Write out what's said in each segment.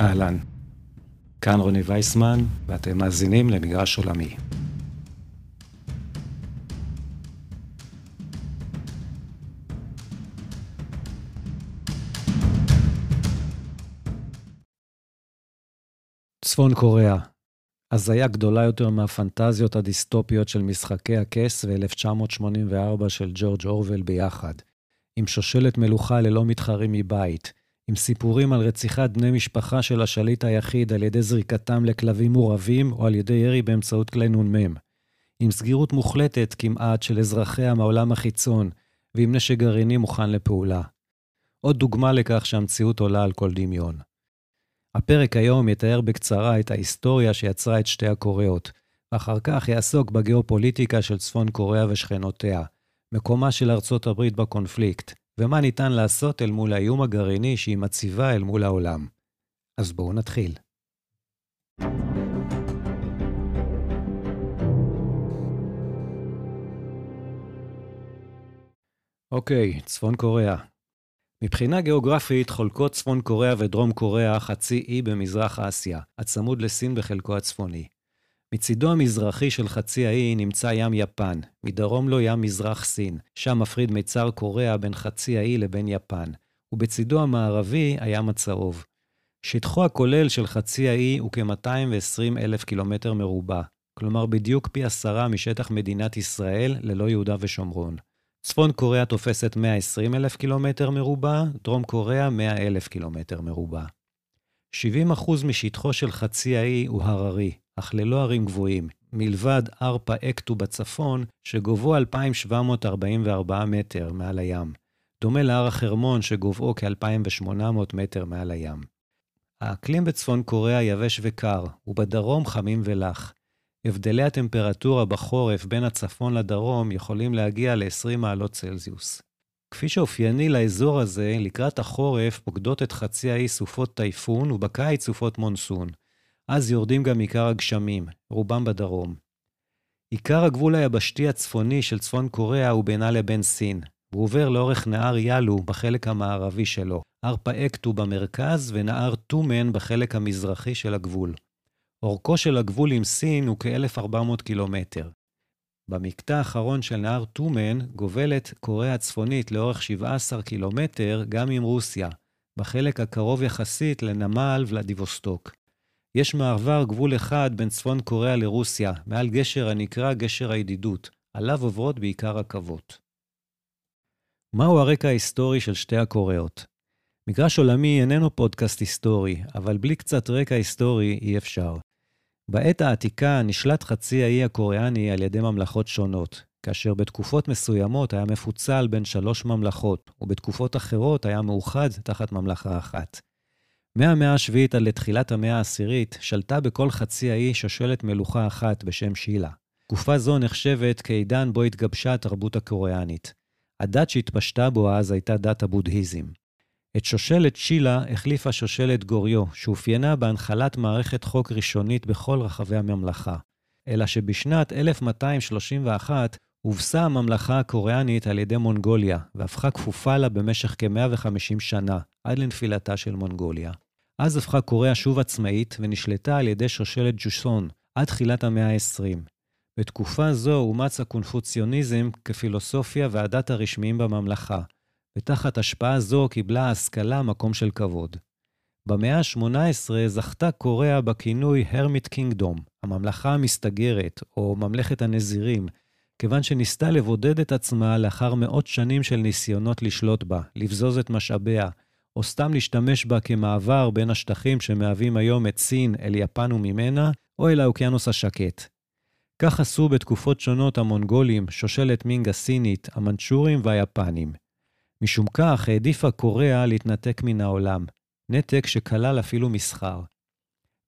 אהלן, כאן רוני וייסמן, ואתם מאזינים למגרש עולמי. צפון קוריאה, הזיה גדולה יותר מהפנטזיות הדיסטופיות של משחקי הכס ו-1984 של ג'ורג' אורוול ביחד, עם שושלת מלוכה ללא מתחרים מבית, עם סיפורים על רציחת בני משפחה של השליט היחיד על ידי זריקתם לכלבים מורעבים או על ידי ירי באמצעות כלי נ"מ, עם סגירות מוחלטת כמעט של אזרחיה מהעולם החיצון, ועם נשק גרעיני מוכן לפעולה. עוד דוגמה לכך שהמציאות עולה על כל דמיון. הפרק היום יתאר בקצרה את ההיסטוריה שיצרה את שתי הקוריאות, ואחר כך יעסוק בגיאופוליטיקה של צפון קוריאה ושכנותיה, מקומה של ארצות הברית בקונפליקט, ומה ניתן לעשות אל מול האיום הגרעיני שהיא מציבה אל מול העולם. אז בואו נתחיל. אוקיי, צפון קוריאה. מבחינה גיאוגרפית חולקות צפון קוריאה ודרום קוריאה חצי אי במזרח אסיה, הצמוד לסין בחלקו הצפוני. מצידו המזרחי של חצי האי נמצא ים יפן, מדרום לו ים מזרח סין, שם מפריד מיצר קוריאה בין חצי האי לבין יפן, ובצידו המערבי הים הצהוב. שטחו הכולל של חצי האי הוא כ-220 אלף קילומטר מרובע, כלומר בדיוק פי עשרה משטח מדינת ישראל ללא יהודה ושומרון. צפון קוריאה תופסת 120 אלף קילומטר מרובע, דרום קוריאה 100 אלף קילומטר מרובע. 70% משטחו של חצי האי הוא הררי, אך ללא ערים גבוהים, מלבד ארפה אקטו בצפון, שגובהו 2,744 מטר מעל הים, דומה להר החרמון שגובהו כ-2,800 מטר מעל הים. האקלים בצפון קוריאה יבש וקר, ובדרום חמים ולח. הבדלי הטמפרטורה בחורף בין הצפון לדרום יכולים להגיע ל-20 מעלות צלזיוס. כפי שאופייני לאזור הזה, לקראת החורף פוקדות את חצי האי סופות טייפון, ובקיץ סופות מונסון. אז יורדים גם עיקר הגשמים, רובם בדרום. עיקר הגבול היבשתי הצפוני של צפון קוריאה הוא בינה לבין סין. הוא עובר לאורך נהר יאלו בחלק המערבי שלו, הר פאקטו במרכז ונהר טומן בחלק המזרחי של הגבול. אורכו של הגבול עם סין הוא כ-1,400 קילומטר. במקטע האחרון של נהר טומן גובלת קוריאה הצפונית לאורך 17 קילומטר גם עם רוסיה, בחלק הקרוב יחסית לנמל ולדיווסטוק. יש מעבר גבול אחד בין צפון קוריאה לרוסיה, מעל גשר הנקרא גשר הידידות, עליו עוברות בעיקר רכבות. מהו הרקע ההיסטורי של שתי הקוריאות? מגרש עולמי איננו פודקאסט היסטורי, אבל בלי קצת רקע היסטורי אי אפשר. בעת העתיקה נשלט חצי האי הקוריאני על ידי ממלכות שונות, כאשר בתקופות מסוימות היה מפוצל בין שלוש ממלכות, ובתקופות אחרות היה מאוחד תחת ממלכה אחת. מהמאה השביעית עד לתחילת המאה העשירית, שלטה בכל חצי האי שושלת מלוכה אחת בשם שילה. תקופה זו נחשבת כעידן בו התגבשה התרבות הקוריאנית. הדת שהתפשטה בו אז הייתה דת הבודהיזם. את שושלת שילה החליפה שושלת גוריו, שאופיינה בהנחלת מערכת חוק ראשונית בכל רחבי הממלכה. אלא שבשנת 1231 הובסה הממלכה הקוריאנית על ידי מונגוליה, והפכה כפופה לה במשך כ-150 שנה, עד לנפילתה של מונגוליה. אז הפכה קוריאה שוב עצמאית, ונשלטה על ידי שושלת ג'וסון, עד תחילת המאה ה-20. בתקופה זו אומץ הקונפוציוניזם כפילוסופיה והדת הרשמיים בממלכה, ותחת השפעה זו קיבלה ההשכלה מקום של כבוד. במאה ה-18 זכתה קוריאה בכינוי הרמיט קינגדום, הממלכה המסתגרת, או ממלכת הנזירים, כיוון שניסתה לבודד את עצמה לאחר מאות שנים של ניסיונות לשלוט בה, לבזוז את משאביה, או סתם להשתמש בה כמעבר בין השטחים שמהווים היום את סין אל יפן וממנה, או אל האוקיינוס השקט. כך עשו בתקופות שונות המונגולים, שושלת מינג הסינית, המנצ'ורים והיפנים. משום כך העדיפה קוריאה להתנתק מן העולם, נתק שכלל אפילו מסחר.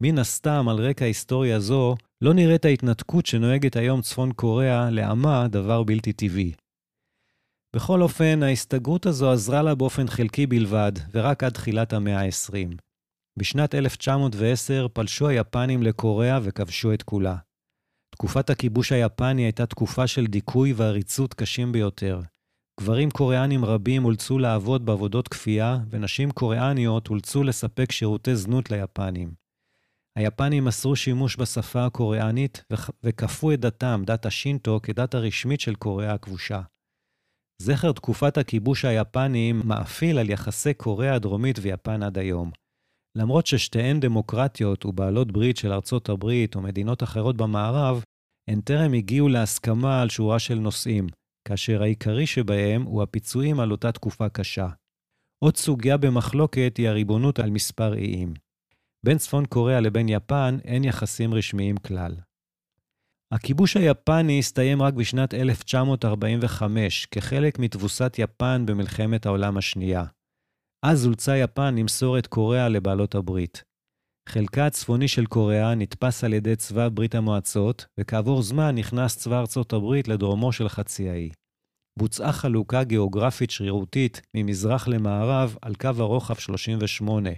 מן הסתם, על רקע היסטוריה זו, לא נראית ההתנתקות שנוהגת היום צפון קוריאה לעמה דבר בלתי טבעי. בכל אופן, ההסתגרות הזו עזרה לה באופן חלקי בלבד, ורק עד תחילת המאה ה-20. בשנת 1910 פלשו היפנים לקוריאה וכבשו את כולה. תקופת הכיבוש היפני הייתה תקופה של דיכוי ועריצות קשים ביותר. גברים קוריאנים רבים אולצו לעבוד בעבודות כפייה, ונשים קוריאניות אולצו לספק שירותי זנות ליפנים. היפנים אסרו שימוש בשפה הקוריאנית וכפו את דתם, דת השינטו, כדת הרשמית של קוריאה הכבושה. זכר תקופת הכיבוש היפני מאפיל על יחסי קוריאה הדרומית ויפן עד היום. למרות ששתיהן דמוקרטיות ובעלות ברית של ארצות הברית ומדינות אחרות במערב, הן טרם הגיעו להסכמה על שורה של נושאים, כאשר העיקרי שבהם הוא הפיצויים על אותה תקופה קשה. עוד סוגיה במחלוקת היא הריבונות על מספר איים. בין צפון קוריאה לבין יפן אין יחסים רשמיים כלל. הכיבוש היפני הסתיים רק בשנת 1945, כחלק מתבוסת יפן במלחמת העולם השנייה. אז אולצה יפן למסור את קוריאה לבעלות הברית. חלקה הצפוני של קוריאה נתפס על ידי צבא ברית המועצות, וכעבור זמן נכנס צבא ארצות הברית לדרומו של חצי האי. בוצעה חלוקה גיאוגרפית שרירותית ממזרח למערב על קו הרוחב 38,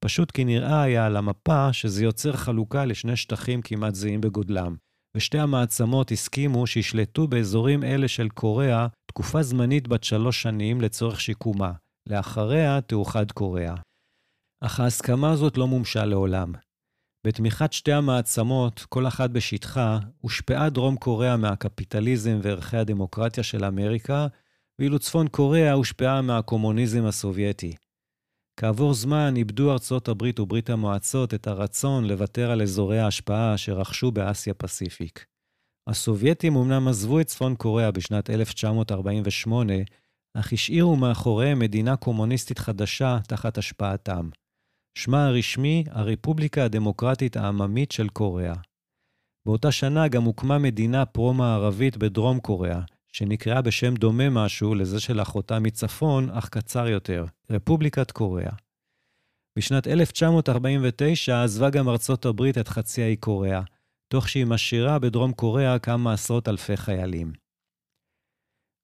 פשוט כי נראה היה על המפה שזה יוצר חלוקה לשני שטחים כמעט זהים בגודלם, ושתי המעצמות הסכימו שישלטו באזורים אלה של קוריאה תקופה זמנית בת שלוש שנים לצורך שיקומה. לאחריה תאוחד קוריאה. אך ההסכמה הזאת לא מומשה לעולם. בתמיכת שתי המעצמות, כל אחת בשטחה, הושפעה דרום קוריאה מהקפיטליזם וערכי הדמוקרטיה של אמריקה, ואילו צפון קוריאה הושפעה מהקומוניזם הסובייטי. כעבור זמן איבדו ארצות הברית וברית המועצות את הרצון לוותר על אזורי ההשפעה שרכשו באסיה פסיפיק. הסובייטים אמנם עזבו את צפון קוריאה בשנת 1948, אך השאירו מאחוריהם מדינה קומוניסטית חדשה תחת השפעתם. שמה הרשמי, הרפובליקה הדמוקרטית העממית של קוריאה. באותה שנה גם הוקמה מדינה פרו-מערבית בדרום קוריאה, שנקראה בשם דומה משהו לזה של אחותה מצפון, אך קצר יותר, רפובליקת קוריאה. בשנת 1949 עזבה גם ארצות הברית את חצי האי קוריאה, תוך שהיא משאירה בדרום קוריאה כמה עשרות אלפי חיילים.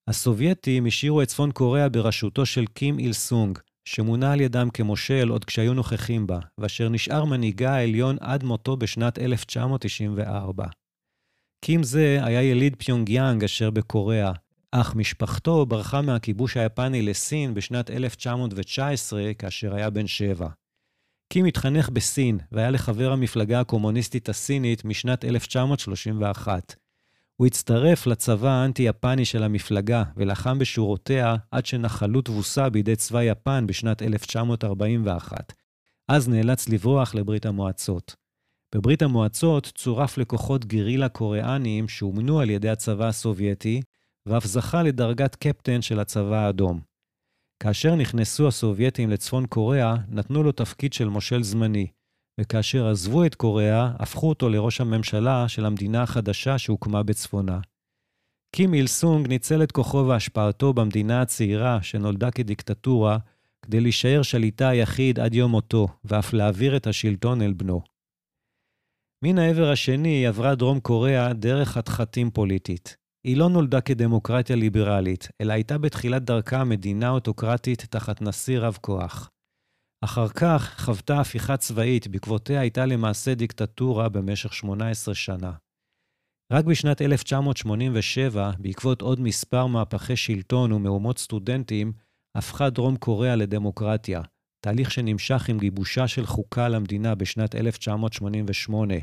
הסובייטים השאירו את צפון קוריאה בראשותו של קים איל סונג, שמונה על ידם כמושל עוד כשהיו נוכחים בה, ואשר נשאר מנהיגה העליון עד מותו בשנת 1994. קים זה היה יליד פיונג יאנג אשר בקוריאה, אך משפחתו ברחה מהכיבוש היפני לסין בשנת 1919, כאשר היה בן שבע. קים התחנך בסין, והיה לחבר המפלגה הקומוניסטית הסינית משנת 1931. הוא הצטרף לצבא האנטי-יפני של המפלגה, ולחם בשורותיה עד שנחלו תבוסה בידי צבא יפן בשנת 1941. אז נאלץ לברוח לברית המועצות. בברית המועצות צורף לכוחות גרילה קוריאניים שאומנו על ידי הצבא הסובייטי, ואף זכה לדרגת קפטן של הצבא האדום. כאשר נכנסו הסובייטים לצפון קוריאה, נתנו לו תפקיד של מושל זמני, וכאשר עזבו את קוריאה, הפכו אותו לראש הממשלה של המדינה החדשה שהוקמה בצפונה. קים איל סונג ניצל את כוחו והשפעתו במדינה הצעירה, שנולדה כדיקטטורה, כדי להישאר שליטה היחיד עד יום מותו, ואף להעביר את השלטון אל בנו. מן העבר השני עברה דרום קוריאה דרך חתחתים פוליטית. היא לא נולדה כדמוקרטיה ליברלית, אלא הייתה בתחילת דרכה מדינה אוטוקרטית תחת נשיא רב כוח. אחר כך חוותה הפיכה צבאית, בעקבותיה הייתה למעשה דיקטטורה במשך 18 שנה. רק בשנת 1987, בעקבות עוד מספר מהפכי שלטון ומהומות סטודנטים, הפכה דרום קוריאה לדמוקרטיה, תהליך שנמשך עם גיבושה של חוקה למדינה בשנת 1988,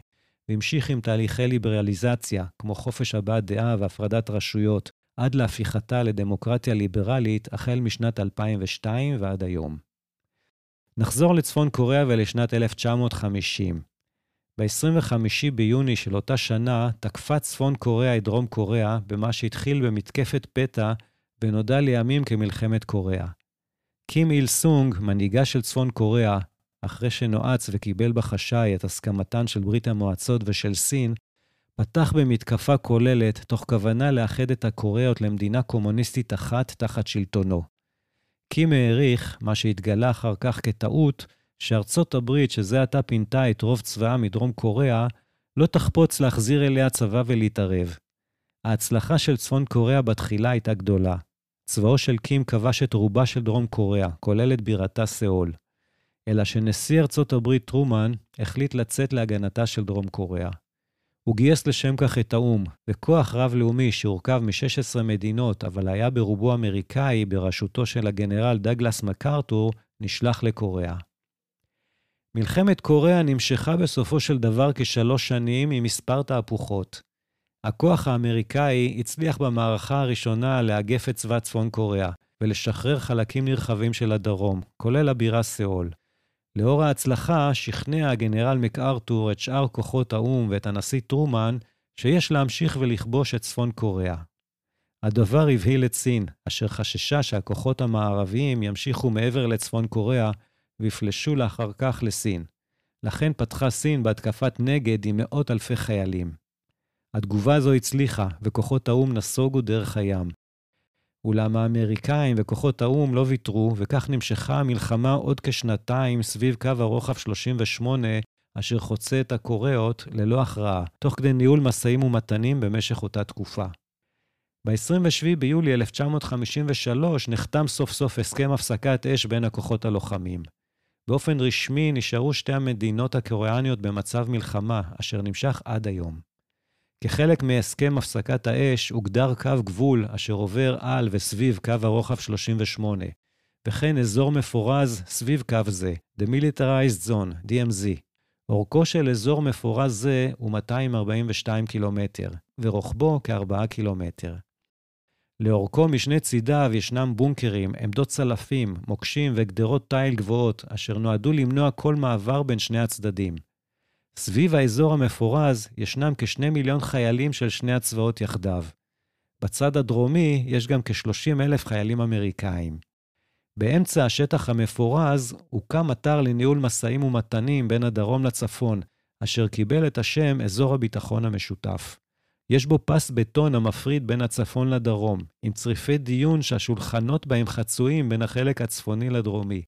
והמשיך עם תהליכי ליברליזציה, כמו חופש הבעת דעה והפרדת רשויות, עד להפיכתה לדמוקרטיה ליברלית החל משנת 2002 ועד היום. נחזור לצפון קוריאה ולשנת 1950. ב-25 ביוני של אותה שנה תקפה צפון קוריאה את דרום קוריאה במה שהתחיל במתקפת פתע ונודע לימים כמלחמת קוריאה. קים איל סונג, מנהיגה של צפון קוריאה, אחרי שנועץ וקיבל בחשאי את הסכמתן של ברית המועצות ושל סין, פתח במתקפה כוללת תוך כוונה לאחד את הקוריאות למדינה קומוניסטית אחת תחת שלטונו. קים העריך, מה שהתגלה אחר כך כטעות, שארצות הברית, שזה עתה פינתה את רוב צבאה מדרום קוריאה, לא תחפוץ להחזיר אליה צבא ולהתערב. ההצלחה של צפון קוריאה בתחילה הייתה גדולה. צבאו של קים כבש את רובה של דרום קוריאה, כולל את בירתה סאול. אלא שנשיא ארצות הברית טרומן החליט לצאת להגנתה של דרום קוריאה. הוא גייס לשם כך את האו"ם, וכוח רב-לאומי שהורכב מ-16 מדינות, אבל היה ברובו אמריקאי, בראשותו של הגנרל דגלס מקארתור, נשלח לקוריאה. מלחמת קוריאה נמשכה בסופו של דבר כשלוש שנים עם מספר תהפוכות. הכוח האמריקאי הצליח במערכה הראשונה לאגף את צבא צפון קוריאה ולשחרר חלקים נרחבים של הדרום, כולל הבירה סאול. לאור ההצלחה, שכנע הגנרל מקארתור את שאר כוחות האו"ם ואת הנשיא טרומן שיש להמשיך ולכבוש את צפון קוריאה. הדבר הבהיל את סין, אשר חששה שהכוחות המערביים ימשיכו מעבר לצפון קוריאה ויפלשו לאחר כך לסין. לכן פתחה סין בהתקפת נגד עם מאות אלפי חיילים. התגובה הזו הצליחה, וכוחות האו"ם נסוגו דרך הים. אולם האמריקאים וכוחות האו"ם לא ויתרו, וכך נמשכה המלחמה עוד כשנתיים סביב קו הרוחב 38, אשר חוצה את הקוריאות ללא הכרעה, תוך כדי ניהול משאים ומתנים במשך אותה תקופה. ב-27 ביולי 1953 נחתם סוף סוף הסכם הפסקת אש בין הכוחות הלוחמים. באופן רשמי נשארו שתי המדינות הקוריאניות במצב מלחמה, אשר נמשך עד היום. כחלק מהסכם הפסקת האש הוגדר קו גבול אשר עובר על וסביב קו הרוחב 38, וכן אזור מפורז סביב קו זה, Demilitarized Zone, DMZ. אורכו של אזור מפורז זה הוא 242 קילומטר, ורוחבו כ-4 קילומטר. לאורכו משני צידיו ישנם בונקרים, עמדות צלפים, מוקשים וגדרות תיל גבוהות, אשר נועדו למנוע כל מעבר בין שני הצדדים. סביב האזור המפורז ישנם כשני מיליון חיילים של שני הצבאות יחדיו. בצד הדרומי יש גם כ-30 אלף חיילים אמריקאים. באמצע השטח המפורז הוקם אתר לניהול משאים ומתנים בין הדרום לצפון, אשר קיבל את השם אזור הביטחון המשותף. יש בו פס בטון המפריד בין הצפון לדרום, עם צריפי דיון שהשולחנות בהם חצויים בין החלק הצפוני לדרומי.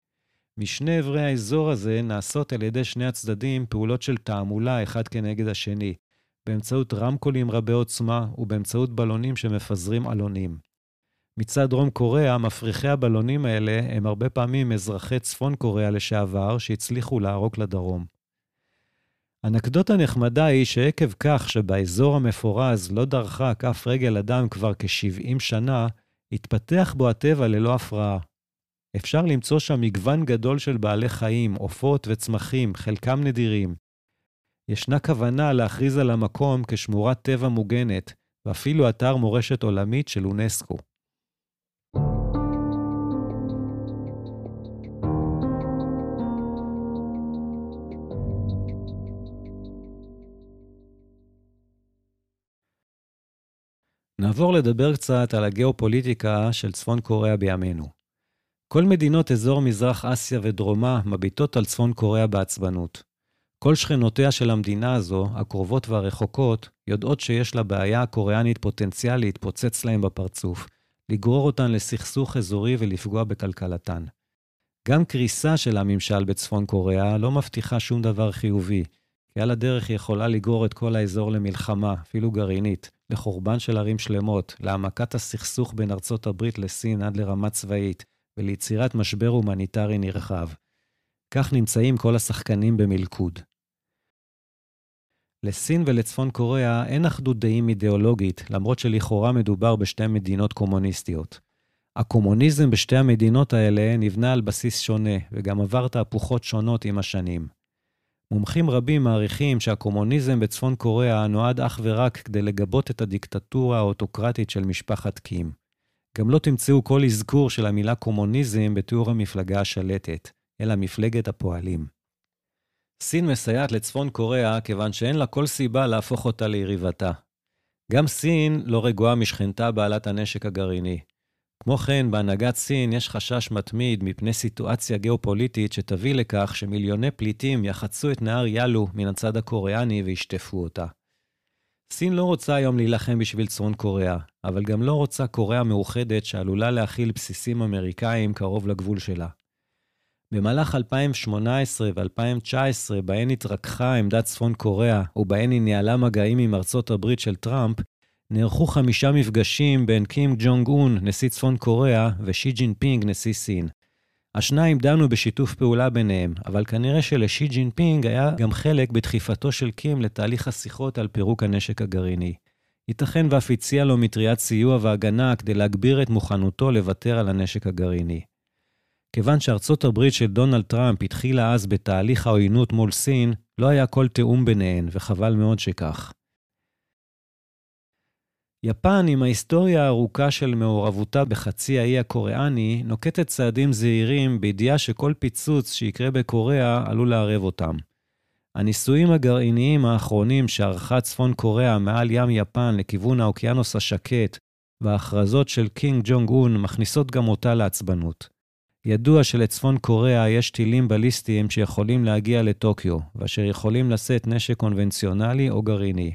משני אברי האזור הזה נעשות על ידי שני הצדדים פעולות של תעמולה אחד כנגד השני, באמצעות רמקולים רבי עוצמה ובאמצעות בלונים שמפזרים עלונים. מצד דרום קוריאה, מפריחי הבלונים האלה הם הרבה פעמים אזרחי צפון קוריאה לשעבר שהצליחו לערוק לדרום. אנקדוטה נחמדה היא שעקב כך שבאזור המפורז לא דרכה כף רגל אדם כבר כ-70 שנה, התפתח בו הטבע ללא הפרעה. אפשר למצוא שם מגוון גדול של בעלי חיים, עופות וצמחים, חלקם נדירים. ישנה כוונה להכריז על המקום כשמורת טבע מוגנת, ואפילו אתר מורשת עולמית של אונסקו. נעבור לדבר קצת על הגיאופוליטיקה של צפון קוריאה בימינו. כל מדינות אזור מזרח אסיה ודרומה מביטות על צפון קוריאה בעצבנות. כל שכנותיה של המדינה הזו, הקרובות והרחוקות, יודעות שיש לה בעיה קוריאנית פוטנציאל להתפוצץ להם בפרצוף, לגרור אותן לסכסוך אזורי ולפגוע בכלכלתן. גם קריסה של הממשל בצפון קוריאה לא מבטיחה שום דבר חיובי, כי על הדרך היא יכולה לגרור את כל האזור למלחמה, אפילו גרעינית, לחורבן של ערים שלמות, להעמקת הסכסוך בין ארצות הברית לסין עד לרמה צבאית, וליצירת משבר הומניטרי נרחב. כך נמצאים כל השחקנים במלכוד. לסין ולצפון קוריאה אין אחדות דעים אידיאולוגית, למרות שלכאורה מדובר בשתי מדינות קומוניסטיות. הקומוניזם בשתי המדינות האלה נבנה על בסיס שונה, וגם עבר תהפוכות שונות עם השנים. מומחים רבים מעריכים שהקומוניזם בצפון קוריאה נועד אך ורק כדי לגבות את הדיקטטורה האוטוקרטית של משפחת קים. גם לא תמצאו כל אזכור של המילה קומוניזם בתיאור המפלגה השלטת, אלא מפלגת הפועלים. סין מסייעת לצפון קוריאה כיוון שאין לה כל סיבה להפוך אותה ליריבתה. גם סין לא רגועה משכנתה בעלת הנשק הגרעיני. כמו כן, בהנהגת סין יש חשש מתמיד מפני סיטואציה גיאופוליטית שתביא לכך שמיליוני פליטים יחצו את נהר יאלו מן הצד הקוריאני וישטפו אותה. סין לא רוצה היום להילחם בשביל צפון קוריאה, אבל גם לא רוצה קוריאה מאוחדת שעלולה להכיל בסיסים אמריקאים קרוב לגבול שלה. במהלך 2018 ו-2019, בהן התרככה עמדת צפון קוריאה, ובהן היא ניהלה מגעים עם ארצות הברית של טראמפ, נערכו חמישה מפגשים בין קים ג'ונג און, נשיא צפון קוריאה, ושי ג'ינפינג, נשיא סין. השניים דנו בשיתוף פעולה ביניהם, אבל כנראה שלשי ג'ינפינג היה גם חלק בדחיפתו של קים לתהליך השיחות על פירוק הנשק הגרעיני. ייתכן ואף הציע לו מטריית סיוע והגנה כדי להגביר את מוכנותו לוותר על הנשק הגרעיני. כיוון שארצות הברית של דונלד טראמפ התחילה אז בתהליך העוינות מול סין, לא היה כל תיאום ביניהן, וחבל מאוד שכך. יפן, עם ההיסטוריה הארוכה של מעורבותה בחצי האי הקוריאני, נוקטת צעדים זהירים בידיעה שכל פיצוץ שיקרה בקוריאה עלול לערב אותם. הניסויים הגרעיניים האחרונים שערכה צפון קוריאה מעל ים יפן לכיוון האוקיינוס השקט, וההכרזות של קים ג'ונג און מכניסות גם אותה לעצבנות. ידוע שלצפון קוריאה יש טילים בליסטיים שיכולים להגיע לטוקיו, ואשר יכולים לשאת נשק קונבנציונלי או גרעיני.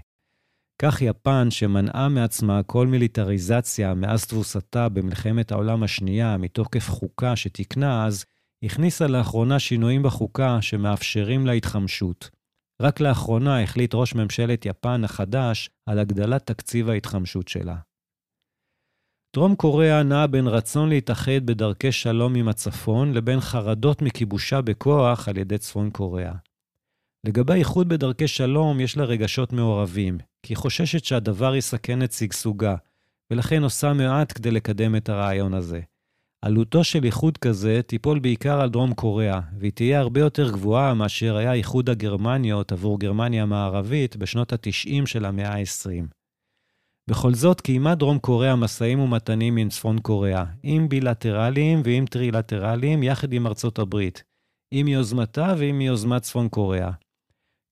כך יפן, שמנעה מעצמה כל מיליטריזציה מאז תבוסתה במלחמת העולם השנייה מתוקף חוקה שתיקנה אז, הכניסה לאחרונה שינויים בחוקה שמאפשרים לה התחמשות. רק לאחרונה החליט ראש ממשלת יפן החדש על הגדלת תקציב ההתחמשות שלה. דרום קוריאה נעה בין רצון להתאחד בדרכי שלום עם הצפון לבין חרדות מכיבושה בכוח על ידי צפון קוריאה. לגבי איחוד בדרכי שלום, יש לה רגשות מעורבים, כי היא חוששת שהדבר יסכן את שגשוגה, ולכן עושה מעט כדי לקדם את הרעיון הזה. עלותו של איחוד כזה תיפול בעיקר על דרום קוריאה, והיא תהיה הרבה יותר גבוהה מאשר היה איחוד הגרמניות עבור גרמניה המערבית בשנות ה-90 של המאה ה-20. בכל זאת, קיימה דרום קוריאה משאים ומתנים עם צפון קוריאה, עם בילטרליים ועם טרילטרליים, יחד עם ארצות הברית, עם יוזמתה ועם יוזמת צפון קוריאה.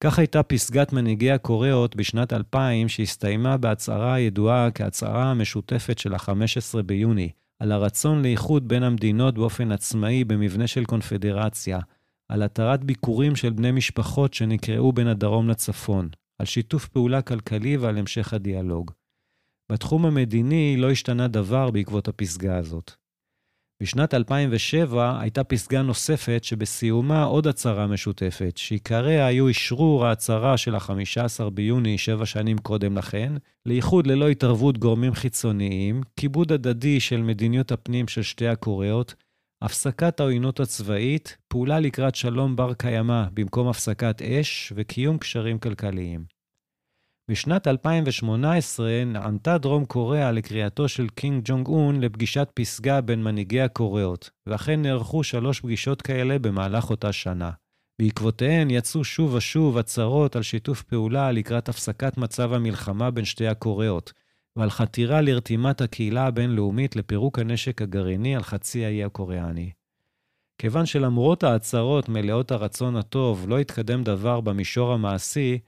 כך הייתה פסגת מנהיגי הקוריאות בשנת 2000, שהסתיימה בהצהרה הידועה כהצהרה המשותפת של ה-15 ביוני, על הרצון לאיחוד בין המדינות באופן עצמאי במבנה של קונפדרציה, על התרת ביקורים של בני משפחות שנקראו בין הדרום לצפון, על שיתוף פעולה כלכלי ועל המשך הדיאלוג. בתחום המדיני לא השתנה דבר בעקבות הפסגה הזאת. בשנת 2007 הייתה פסגה נוספת שבסיומה עוד הצהרה משותפת, שעיקריה היו אשרור ההצהרה של ה-15 ביוני, שבע שנים קודם לכן, לאיחוד ללא התערבות גורמים חיצוניים, כיבוד הדדי של מדיניות הפנים של שתי הקוריאות, הפסקת העוינות הצבאית, פעולה לקראת שלום בר קיימא במקום הפסקת אש וקיום קשרים כלכליים. בשנת 2018 נענתה דרום קוריאה לקריאתו של קינג ג'ונג און לפגישת פסגה בין מנהיגי הקוריאות, ואכן נערכו שלוש פגישות כאלה במהלך אותה שנה. בעקבותיהן יצאו שוב ושוב הצהרות על שיתוף פעולה לקראת הפסקת מצב המלחמה בין שתי הקוריאות, ועל חתירה לרתימת הקהילה הבינלאומית לפירוק הנשק הגרעיני על חצי האי הקוריאני. כיוון שלמרות ההצהרות מלאות הרצון הטוב לא התקדם דבר במישור המעשי,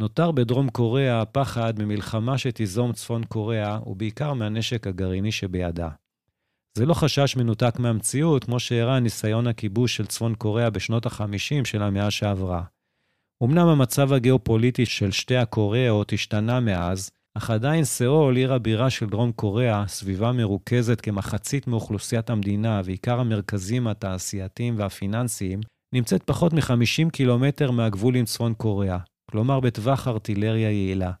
נותר בדרום קוריאה הפחד ממלחמה שתיזום צפון קוריאה, ובעיקר מהנשק הגרעיני שבידה. זה לא חשש מנותק מהמציאות, כמו שהראה ניסיון הכיבוש של צפון קוריאה בשנות ה-50 של המאה שעברה. אמנם המצב הגיאופוליטי של שתי הקוריאות השתנה מאז, אך עדיין סאול, עיר הבירה של דרום קוריאה, סביבה מרוכזת כמחצית מאוכלוסיית המדינה ועיקר המרכזים התעשייתיים והפיננסיים, נמצאת פחות מ-50 קילומטר מהגבול עם צפון קוריאה, כלומר בטווח ארטילריה יעילה.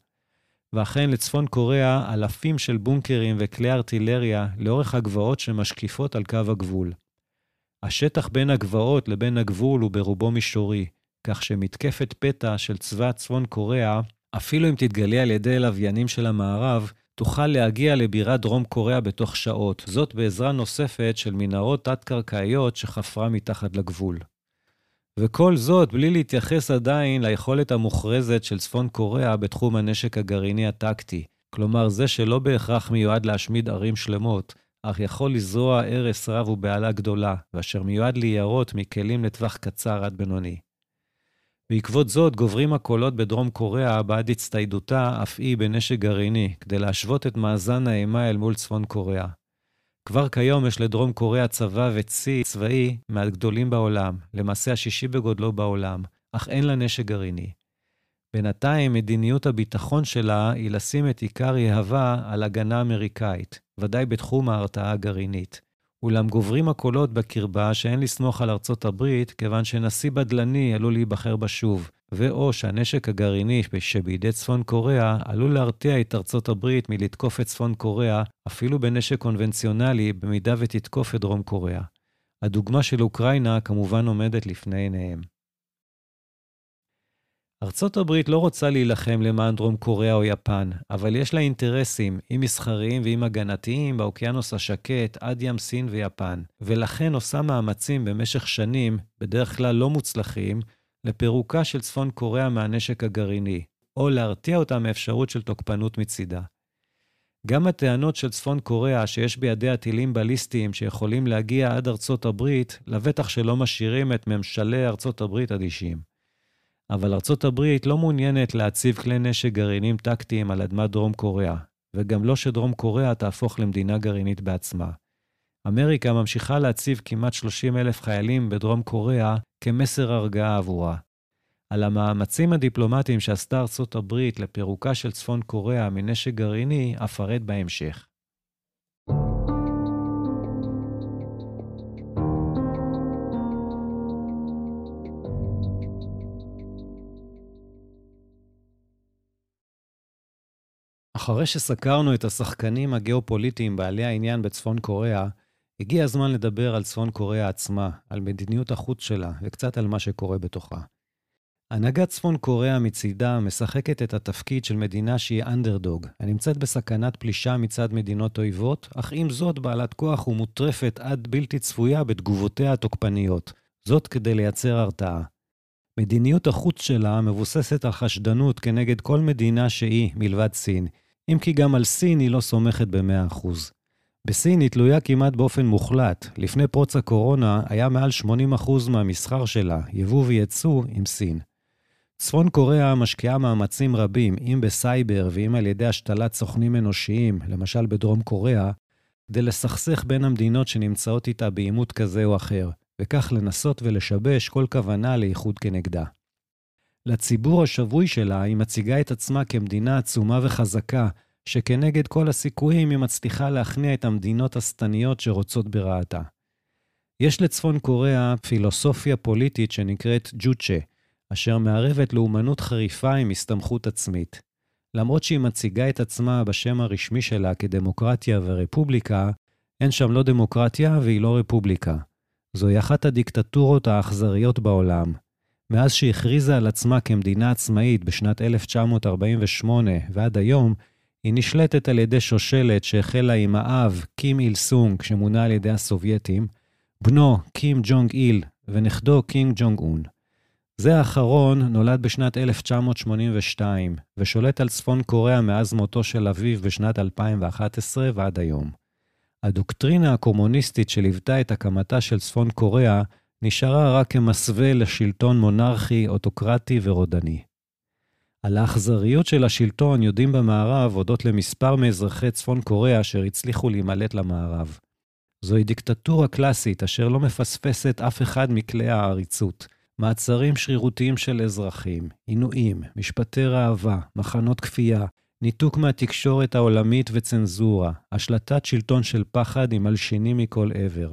ואכן, לצפון קוריאה אלפים של בונקרים וכלי ארטילריה לאורך הגבעות שמשקיפות על קו הגבול. השטח בין הגבעות לבין הגבול הוא ברובו מישורי, כך שמתקפת פתע של צבא צפון קוריאה, אפילו אם תתגלה על ידי לוויינים של המערב, תוכל להגיע לבירת דרום קוריאה בתוך שעות, זאת בעזרה נוספת של מנהרות תת-קרקעיות שחפרה מתחת לגבול. וכל זאת בלי להתייחס עדיין ליכולת המוכרזת של צפון קוריאה בתחום הנשק הגרעיני הטקטי, כלומר זה שלא בהכרח מיועד להשמיד ערים שלמות, אך יכול לזרוע הרס רב ובהלה גדולה, ואשר מיועד ליירות מכלים לטווח קצר עד בינוני. בעקבות זאת גוברים הקולות בדרום קוריאה בעד הצטיידותה אף היא בנשק גרעיני, כדי להשוות את מאזן האימה אל מול צפון קוריאה. כבר כיום יש לדרום קוריאה צבא וצי צבאי מהגדולים בעולם, למעשה השישי בגודלו בעולם, אך אין לה נשק גרעיני. בינתיים, מדיניות הביטחון שלה היא לשים את עיקר יהבה על הגנה אמריקאית, ודאי בתחום ההרתעה הגרעינית. אולם גוברים הקולות בקרבה שאין לסמוך על ארצות הברית, כיוון שנשיא בדלני עלול להיבחר בה שוב, ואו שהנשק הגרעיני שבידי צפון קוריאה עלול להרתיע את ארצות הברית מלתקוף את צפון קוריאה, אפילו בנשק קונבנציונלי, במידה ותתקוף את דרום קוריאה. הדוגמה של אוקראינה כמובן עומדת לפני עיניהם. ארצות הברית לא רוצה להילחם למען דרום קוריאה או יפן, אבל יש לה אינטרסים, אם מסחריים ואם הגנתיים, באוקיינוס השקט עד ים סין ויפן, ולכן עושה מאמצים במשך שנים, בדרך כלל לא מוצלחים, לפירוקה של צפון קוריאה מהנשק הגרעיני, או להרתיע אותה מאפשרות של תוקפנות מצידה. גם הטענות של צפון קוריאה שיש בידיה טילים בליסטיים שיכולים להגיע עד ארצות הברית, לבטח שלא משאירים את ממשלי ארצות הברית אדישים. אבל ארצות הברית לא מעוניינת להציב כלי נשק גרעינים טקטיים על אדמת דרום קוריאה, וגם לא שדרום קוריאה תהפוך למדינה גרעינית בעצמה. אמריקה ממשיכה להציב כמעט 30 אלף חיילים בדרום קוריאה כמסר הרגעה עבורה. על המאמצים הדיפלומטיים שעשתה ארצות הברית לפירוקה של צפון קוריאה מנשק גרעיני, אפרט בהמשך. אחרי שסקרנו את השחקנים הגיאופוליטיים בעלי העניין בצפון קוריאה, הגיע הזמן לדבר על צפון קוריאה עצמה, על מדיניות החוץ שלה וקצת על מה שקורה בתוכה. הנהגת צפון קוריאה מצידה משחקת את התפקיד של מדינה שהיא אנדרדוג, הנמצאת בסכנת פלישה מצד מדינות אויבות, אך עם זאת בעלת כוח ומוטרפת עד בלתי צפויה בתגובותיה התוקפניות, זאת כדי לייצר הרתעה. מדיניות החוץ שלה מבוססת על חשדנות כנגד כל מדינה שהיא, מלבד סין, אם כי גם על סין היא לא סומכת ב-100%. בסין היא תלויה כמעט באופן מוחלט. לפני פרוץ הקורונה היה מעל 80% מהמסחר שלה, יבוא וייצוא, עם סין. צפון קוריאה משקיעה מאמצים רבים, אם בסייבר ואם על ידי השתלת סוכנים אנושיים, למשל בדרום קוריאה, כדי לסכסך בין המדינות שנמצאות איתה בעימות כזה או אחר, וכך לנסות ולשבש כל כוונה לאיחוד כנגדה. לציבור השבוי שלה היא מציגה את עצמה כמדינה עצומה וחזקה, שכנגד כל הסיכויים היא מצליחה להכניע את המדינות השטניות שרוצות ברעתה. יש לצפון קוריאה פילוסופיה פוליטית שנקראת ג'וצ'ה, אשר מערבת לאומנות חריפה עם הסתמכות עצמית. למרות שהיא מציגה את עצמה בשם הרשמי שלה כדמוקרטיה ורפובליקה, אין שם לא דמוקרטיה והיא לא רפובליקה. זוהי אחת הדיקטטורות האכזריות בעולם, מאז שהכריזה על עצמה כמדינה עצמאית בשנת 1948 ועד היום, היא נשלטת על ידי שושלת שהחלה עם האב, קים איל סונג, שמונה על ידי הסובייטים, בנו, קים ג'ונג איל, ונכדו, קים ג'ונג און. זה האחרון נולד בשנת 1982, ושולט על צפון קוריאה מאז מותו של אביו בשנת 2011 ועד היום. הדוקטרינה הקומוניסטית שליוותה את הקמתה של צפון קוריאה נשארה רק כמסווה לשלטון מונרכי, אוטוקרטי ורודני. על האכזריות של השלטון יודעים במערב הודות למספר מאזרחי צפון קוריאה אשר הצליחו להימלט למערב. זוהי דיקטטורה קלאסית אשר לא מפספסת אף אחד מכלי העריצות. מעצרים שרירותיים של אזרחים, עינויים, משפטי ראווה, מחנות כפייה, ניתוק מהתקשורת העולמית וצנזורה, השלטת שלטון של פחד עם מלשינים מכל עבר.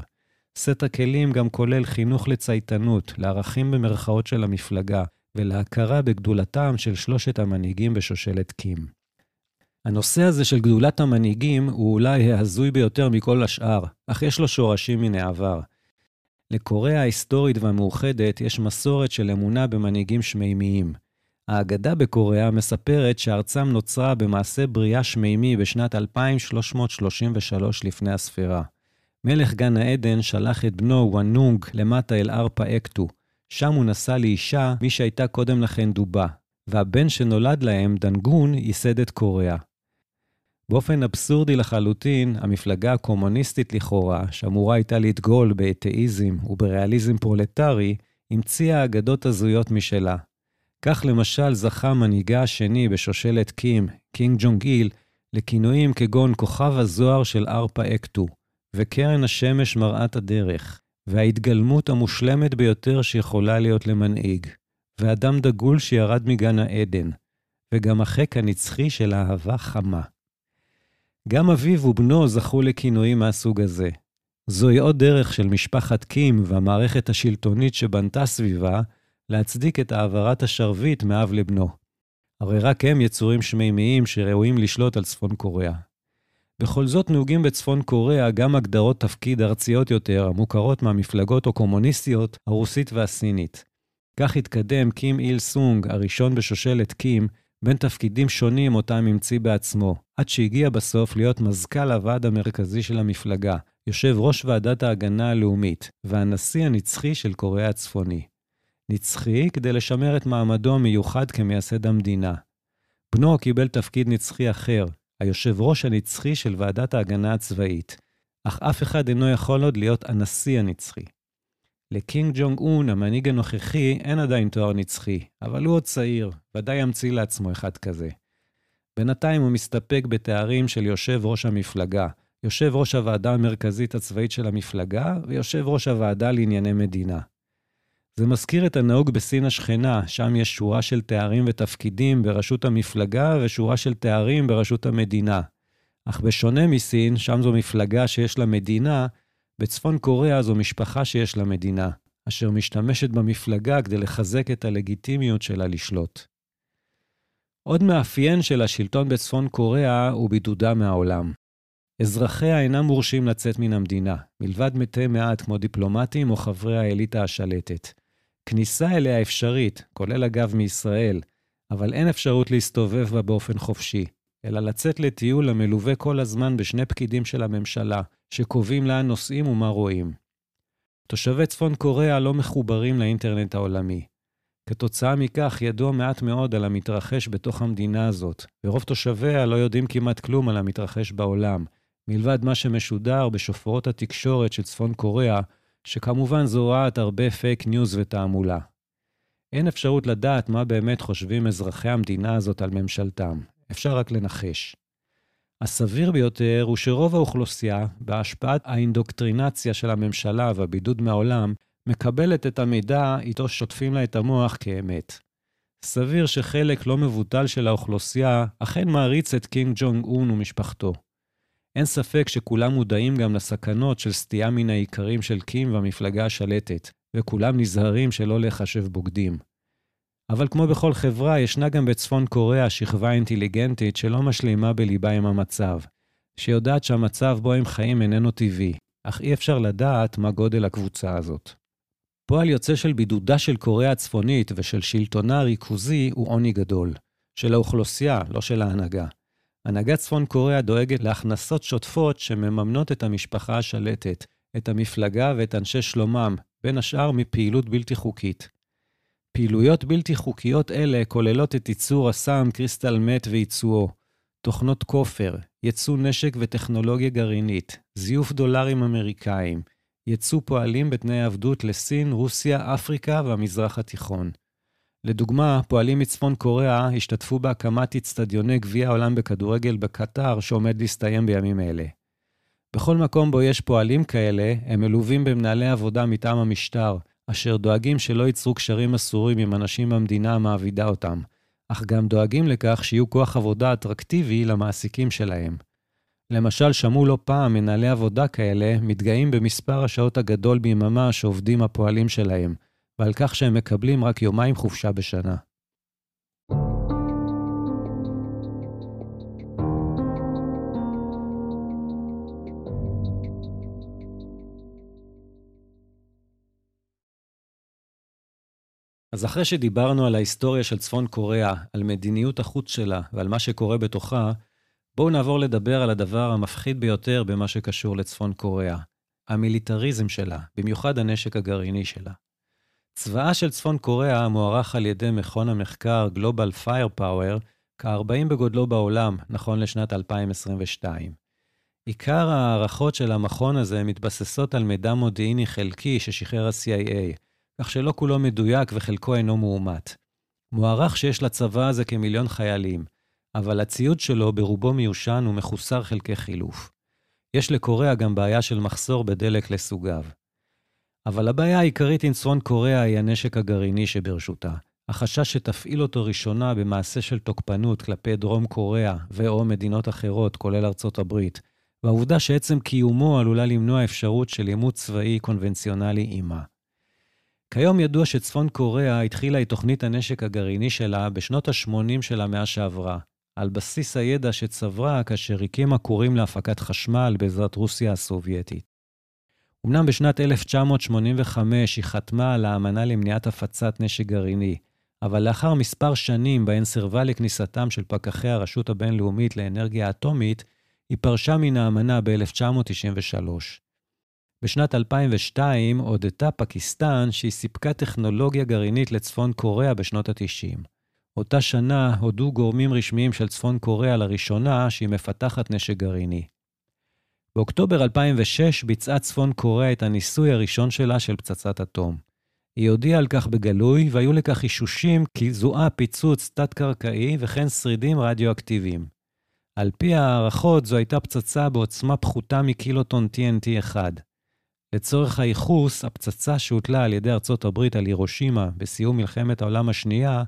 סט הכלים גם כולל חינוך לצייתנות, לערכים במרכאות של המפלגה, ולהכרה בגדולתם של שלושת המנהיגים בשושלת קים. הנושא הזה של גדולת המנהיגים הוא אולי ההזוי ביותר מכל השאר, אך יש לו שורשים מן העבר. לקוריאה ההיסטורית והמאוחדת יש מסורת של אמונה במנהיגים שמימיים. האגדה בקוריאה מספרת שארצם נוצרה במעשה בריאה שמימי בשנת 2333 לפני הספירה. מלך גן העדן שלח את בנו הוואנונג למטה אל הר פאקטו. שם הוא נשא לאישה מי שהייתה קודם לכן דובה, והבן שנולד להם, דנגון, ייסד את קוריאה. באופן אבסורדי לחלוטין, המפלגה הקומוניסטית לכאורה, שאמורה הייתה לדגול באתאיזם ובריאליזם פרולטרי, המציאה אגדות הזויות משלה. כך למשל זכה מנהיגה השני בשושלת קים, קים ג'ונג איל, לכינויים כגון כוכב הזוהר של הר פאקטו, וקרן השמש מראת הדרך, וההתגלמות המושלמת ביותר שיכולה להיות למנהיג, ואדם דגול שירד מגן העדן, וגם החיק הנצחי של אהבה חמה. גם אביו ובנו זכו לכינויים מהסוג הזה. זוהי עוד דרך של משפחת קים והמערכת השלטונית שבנתה סביבה להצדיק את העברת השרביט מאב לבנו. הרי רק הם יצורים שמימיים שראויים לשלוט על צפון קוריאה. בכל זאת נהוגים בצפון קוריאה גם הגדרות תפקיד ארציות יותר, המוכרות מהמפלגות הקומוניסטיות הרוסית והסינית. כך התקדם קים איל סונג, הראשון בשושלת קים, בין תפקידים שונים אותם המציא בעצמו, עד שהגיע בסוף להיות מזכ"ל הוועד המרכזי של המפלגה, יושב ראש ועדת ההגנה הלאומית, והנשיא הנצחי של קוריאה הצפוני. נצחי כדי לשמר את מעמדו המיוחד כמייסד המדינה. בנו קיבל תפקיד נצחי אחר, היושב ראש הנצחי של ועדת ההגנה הצבאית, אך אף אחד אינו יכול עוד להיות הנשיא הנצחי. לקינג ג'ונג און, המנהיג הנוכחי, אין עדיין תואר נצחי, אבל הוא עוד צעיר, ודאי ימציא לעצמו אחד כזה. בינתיים הוא מסתפק בתארים של יושב ראש המפלגה, יושב ראש הוועדה המרכזית הצבאית של המפלגה ויושב ראש הוועדה לענייני מדינה. זה מזכיר את הנהוג בסין השכנה, שם יש שורה של תארים ותפקידים בראשות המפלגה ושורה של תארים בראשות המדינה. אך בשונה מסין, שם זו מפלגה שיש לה מדינה, בצפון קוריאה זו משפחה שיש לה מדינה, אשר משתמשת במפלגה כדי לחזק את הלגיטימיות שלה לשלוט. עוד מאפיין של השלטון בצפון קוריאה הוא בידודה מהעולם. אזרחיה אינם מורשים לצאת מן המדינה, מלבד מתי מעט כמו דיפלומטים או חברי האליטה השלטת. כניסה אליה אפשרית, כולל אגב מישראל, אבל אין אפשרות להסתובב בה באופן חופשי, אלא לצאת לטיול המלווה כל הזמן בשני פקידים של הממשלה, שקובעים לאן נוסעים ומה רואים. תושבי צפון קוריאה לא מחוברים לאינטרנט העולמי. כתוצאה מכך ידוע מעט מאוד על המתרחש בתוך המדינה הזאת, ורוב תושביה לא יודעים כמעט כלום על המתרחש בעולם, מלבד מה שמשודר בשופרות התקשורת של צפון קוריאה, שכמובן זורעת הרבה פייק ניוז ותעמולה. אין אפשרות לדעת מה באמת חושבים אזרחי המדינה הזאת על ממשלתם, אפשר רק לנחש. הסביר ביותר הוא שרוב האוכלוסייה, בהשפעת האינדוקטרינציה של הממשלה והבידוד מהעולם, מקבלת את המידע איתו שוטפים לה את המוח כאמת. סביר שחלק לא מבוטל של האוכלוסייה אכן מעריץ את קינג ג'ונג און ומשפחתו. אין ספק שכולם מודעים גם לסכנות של סטייה מן העיקרים של קים והמפלגה השלטת, וכולם נזהרים שלא להיחשב בוגדים. אבל כמו בכל חברה, ישנה גם בצפון קוריאה שכבה אינטליגנטית שלא משלימה בליבה עם המצב, שיודעת שהמצב בו הם חיים איננו טבעי, אך אי אפשר לדעת מה גודל הקבוצה הזאת. פועל יוצא של בידודה של קוריאה הצפונית ושל שלטונה הריכוזי הוא עוני גדול. של האוכלוסייה, לא של ההנהגה. הנהגת צפון קוריאה דואגת להכנסות שוטפות שמממנות את המשפחה השלטת, את המפלגה ואת אנשי שלומם, בין השאר מפעילות בלתי חוקית. פעילויות בלתי חוקיות אלה כוללות את ייצור הסם, קריסטל מת וייצואו, תוכנות כופר, ייצוא נשק וטכנולוגיה גרעינית, זיוף דולרים אמריקאים, ייצוא פועלים בתנאי עבדות לסין, רוסיה, אפריקה והמזרח התיכון. לדוגמה, פועלים מצפון קוריאה השתתפו בהקמת אצטדיוני גביע העולם בכדורגל בקטר, שעומד להסתיים בימים אלה. בכל מקום בו יש פועלים כאלה, הם מלווים במנהלי עבודה מטעם המשטר, אשר דואגים שלא ייצרו קשרים אסורים עם אנשים במדינה המעבידה אותם, אך גם דואגים לכך שיהיו כוח עבודה אטרקטיבי למעסיקים שלהם. למשל, שמעו לא פעם מנהלי עבודה כאלה מתגאים במספר השעות הגדול ביממה שעובדים הפועלים שלהם, ועל כך שהם מקבלים רק יומיים חופשה בשנה. אז אחרי שדיברנו על ההיסטוריה של צפון קוריאה, על מדיניות החוץ שלה ועל מה שקורה בתוכה, בואו נעבור לדבר על הדבר המפחיד ביותר במה שקשור לצפון קוריאה, המיליטריזם שלה, במיוחד הנשק הגרעיני שלה. צבאה של צפון קוריאה מוערך על ידי מכון המחקר Global Firepower כ-40 בגודלו בעולם, נכון לשנת 2022. עיקר ההערכות של המכון הזה מתבססות על מידע מודיעיני חלקי ששחרר ה-CIA, כך שלא כולו מדויק וחלקו אינו מאומת. מוערך שיש לצבא הזה כמיליון חיילים, אבל הציוד שלו ברובו מיושן ומחוסר חלקי חילוף. יש לקוריאה גם בעיה של מחסור בדלק לסוגיו. אבל הבעיה העיקרית עם צפון קוריאה היא הנשק הגרעיני שברשותה. החשש שתפעיל אותו ראשונה במעשה של תוקפנות כלפי דרום קוריאה ו/או מדינות אחרות, כולל ארצות הברית, והעובדה שעצם קיומו עלולה למנוע אפשרות של עימות צבאי קונבנציונלי עימה. כיום ידוע שצפון קוריאה התחילה את תוכנית הנשק הגרעיני שלה בשנות ה-80 של המאה שעברה, על בסיס הידע שצברה כאשר הקימה כורים להפקת חשמל בעזרת רוסיה הסובייטית. אמנם בשנת 1985 היא חתמה על האמנה למניעת הפצת נשק גרעיני, אבל לאחר מספר שנים בהן סירבה לכניסתם של פקחי הרשות הבינלאומית לאנרגיה אטומית, היא פרשה מן האמנה ב-1993. בשנת 2002 הודתה פקיסטן שהיא סיפקה טכנולוגיה גרעינית לצפון קוריאה בשנות ה-90. אותה שנה הודו גורמים רשמיים של צפון קוריאה לראשונה שהיא מפתחת נשק גרעיני. באוקטובר 2006 ביצעה צפון קוריאה את הניסוי הראשון שלה של פצצת אטום. היא הודיעה על כך בגלוי, והיו לכך אישושים כי זוהה פיצוץ תת-קרקעי וכן שרידים רדיואקטיביים. על פי הערכות, זו הייתה פצצה בעוצמה פחותה מקילוטון TNT אחד. לצורך הייחוס, הפצצה שהוטלה על ידי ארצות הברית על הירושימה בסיום מלחמת העולם השנייה,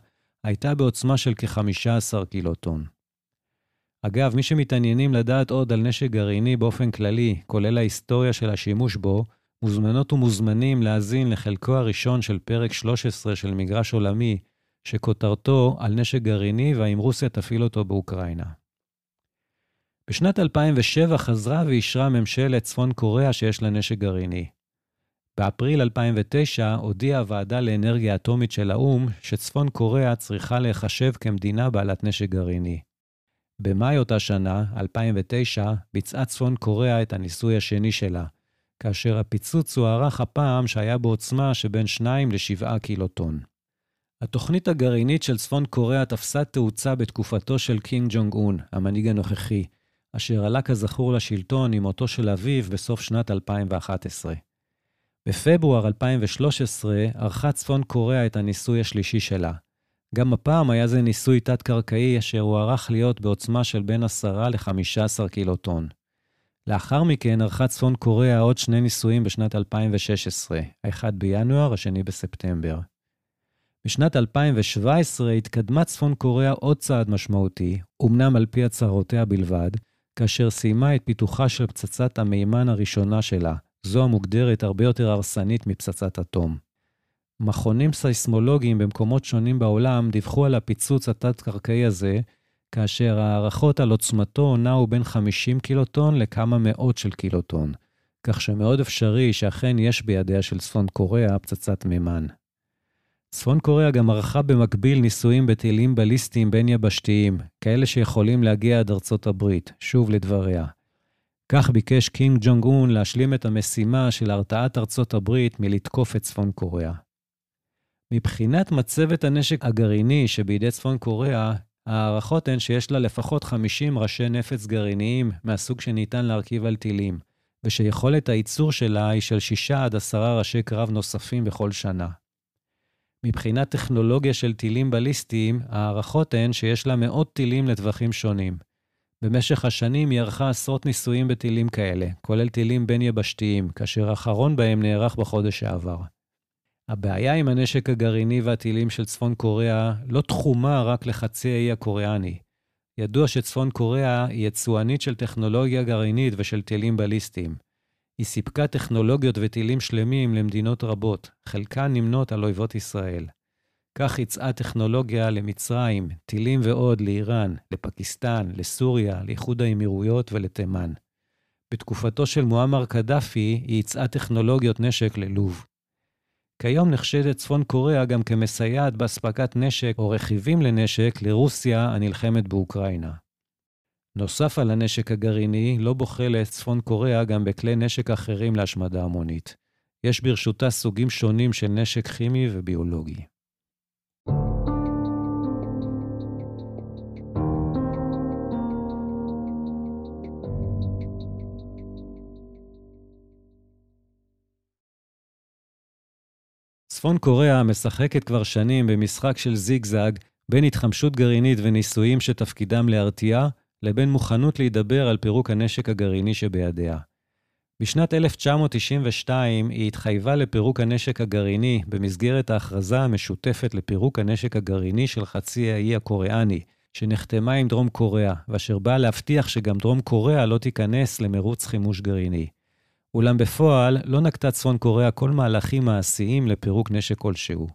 הייתה בעוצמה של כ-15 קילוטון. אגב, מי שמתעניינים לדעת עוד על נשק גרעיני באופן כללי, כולל ההיסטוריה של השימוש בו, מוזמנות ומוזמנים להאזין לחלקו הראשון של פרק 13 של מגרש עולמי, שכותרתו על נשק גרעיני והאם רוסיה תפעיל אותו באוקראינה. בשנת 2007 חזרה ואישרה ממשלת צפון קוריאה שיש לה נשק גרעיני. באפריל 2009 הודיעה הוועדה לאנרגיה אטומית של האו"ם שצפון קוריאה צריכה להיחשב כמדינה בעלת נשק גרעיני. במאי אותה שנה, 2009, ביצעה צפון קוריאה את הניסוי השני שלה, כאשר הפיצוץ הוערך הפעם שהיה בעוצמה שבין 2 ל-7 קילוטון. התוכנית הגרעינית של צפון קוריאה תפסה תאוצה בתקופתו של קינג ג'ונג און, המנהיג הנוכחי, אשר עלה כזכור לשלטון עם מותו של אביו בסוף שנת 2011. בפברואר 2013 ערכה צפון קוריאה את הניסוי השלישי שלה. גם הפעם היה זה ניסוי תת-קרקעי אשר הוערך להיות בעוצמה של בין 10 ל-15 קילוטון. לאחר מכן ערכה צפון קוריאה עוד שני ניסויים בשנת 2016, האחד בינואר, השני בספטמבר. בשנת 2017 התקדמה צפון קוריאה עוד צעד משמעותי, אמנם על פי הצהרותיה בלבד, כאשר סיימה את פיתוחה של פצצת המימן הראשונה שלה, זו המוגדרת הרבה יותר הרסנית מפצצת אטום. מכונים סייסמולוגיים במקומות שונים בעולם דיווחו על הפיצוץ התת-קרקעי הזה, כאשר ההערכות על עוצמתו נעו בין 50 קילוטון לכמה מאות של קילוטון, כך שמאוד אפשרי שאכן יש בידיה של צפון קוריאה פצצת מימן. צפון קוריאה גם ערכה במקביל ניסויים בטילים בליסטיים בין-יבשתיים, כאלה שיכולים להגיע עד ארצות הברית, שוב לדבריה. כך ביקש קינג ג'ונג און להשלים את המשימה של הרתעת ארצות הברית מלתקוף את צפון קוריאה. מבחינת מצבת הנשק הגרעיני שבידי צפון קוריאה, ההערכות הן שיש לה לפחות 50 ראשי נפץ גרעיניים מהסוג שניתן להרכיב על טילים, ושיכולת הייצור שלה היא של 6 עד 10 ראשי קרב נוספים בכל שנה. מבחינת טכנולוגיה של טילים בליסטיים, ההערכות הן שיש לה מאות טילים לטווחים שונים. במשך השנים היא ערכה עשרות ניסויים בטילים כאלה, כולל טילים בין-יבשתיים, כאשר האחרון בהם נערך בחודש שעבר. הבעיה עם הנשק הגרעיני והטילים של צפון קוריאה לא תחומה רק לחצי האי הקוריאני. ידוע שצפון קוריאה היא יצואנית של טכנולוגיה גרעינית ושל טילים בליסטיים. היא סיפקה טכנולוגיות וטילים שלמים למדינות רבות, חלקן נמנות על אויבות ישראל. כך יצאה טכנולוגיה למצרים, טילים ועוד לאיראן, לפקיסטן, לסוריה, לאיחוד האמירויות ולתימן. בתקופתו של מועמר קדאפי היא יצאה טכנולוגיות נשק ללוב. כיום נחשדת צפון קוריאה גם כמסייעת באספקת נשק או רכיבים לנשק לרוסיה הנלחמת באוקראינה. נוסף על הנשק הגרעיני, לא בוחלת צפון קוריאה גם בכלי נשק אחרים להשמדה המונית. יש ברשותה סוגים שונים של נשק כימי וביולוגי. צפון קוריאה משחקת כבר שנים במשחק של זיגזג בין התחמשות גרעינית וניסויים שתפקידם להרתיע, לבין מוכנות להידבר על פירוק הנשק הגרעיני שבידיה. בשנת 1992 היא התחייבה לפירוק הנשק הגרעיני במסגרת ההכרזה המשותפת לפירוק הנשק הגרעיני של חצי האי הקוריאני, שנחתמה עם דרום קוריאה, ואשר באה להבטיח שגם דרום קוריאה לא תיכנס למרוץ חימוש גרעיני. אולם בפועל לא נקטה צפון קוריאה כל מהלכים מעשיים לפירוק נשק כלשהו.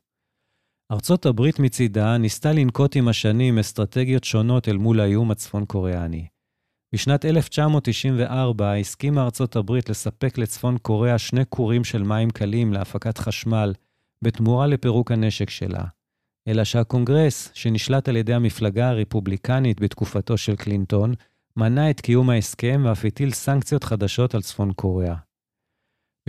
ארצות הברית מצידה ניסתה לנקוט עם השנים אסטרטגיות שונות אל מול האיום הצפון-קוריאני. בשנת 1994 הסכימה ארצות הברית לספק לצפון קוריאה שני כורים של מים קלים להפקת חשמל, בתמורה לפירוק הנשק שלה. אלא שהקונגרס, שנשלט על ידי המפלגה הרפובליקנית בתקופתו של קלינטון, מנע את קיום ההסכם ואף הטיל סנקציות חדשות על צפון קוריאה.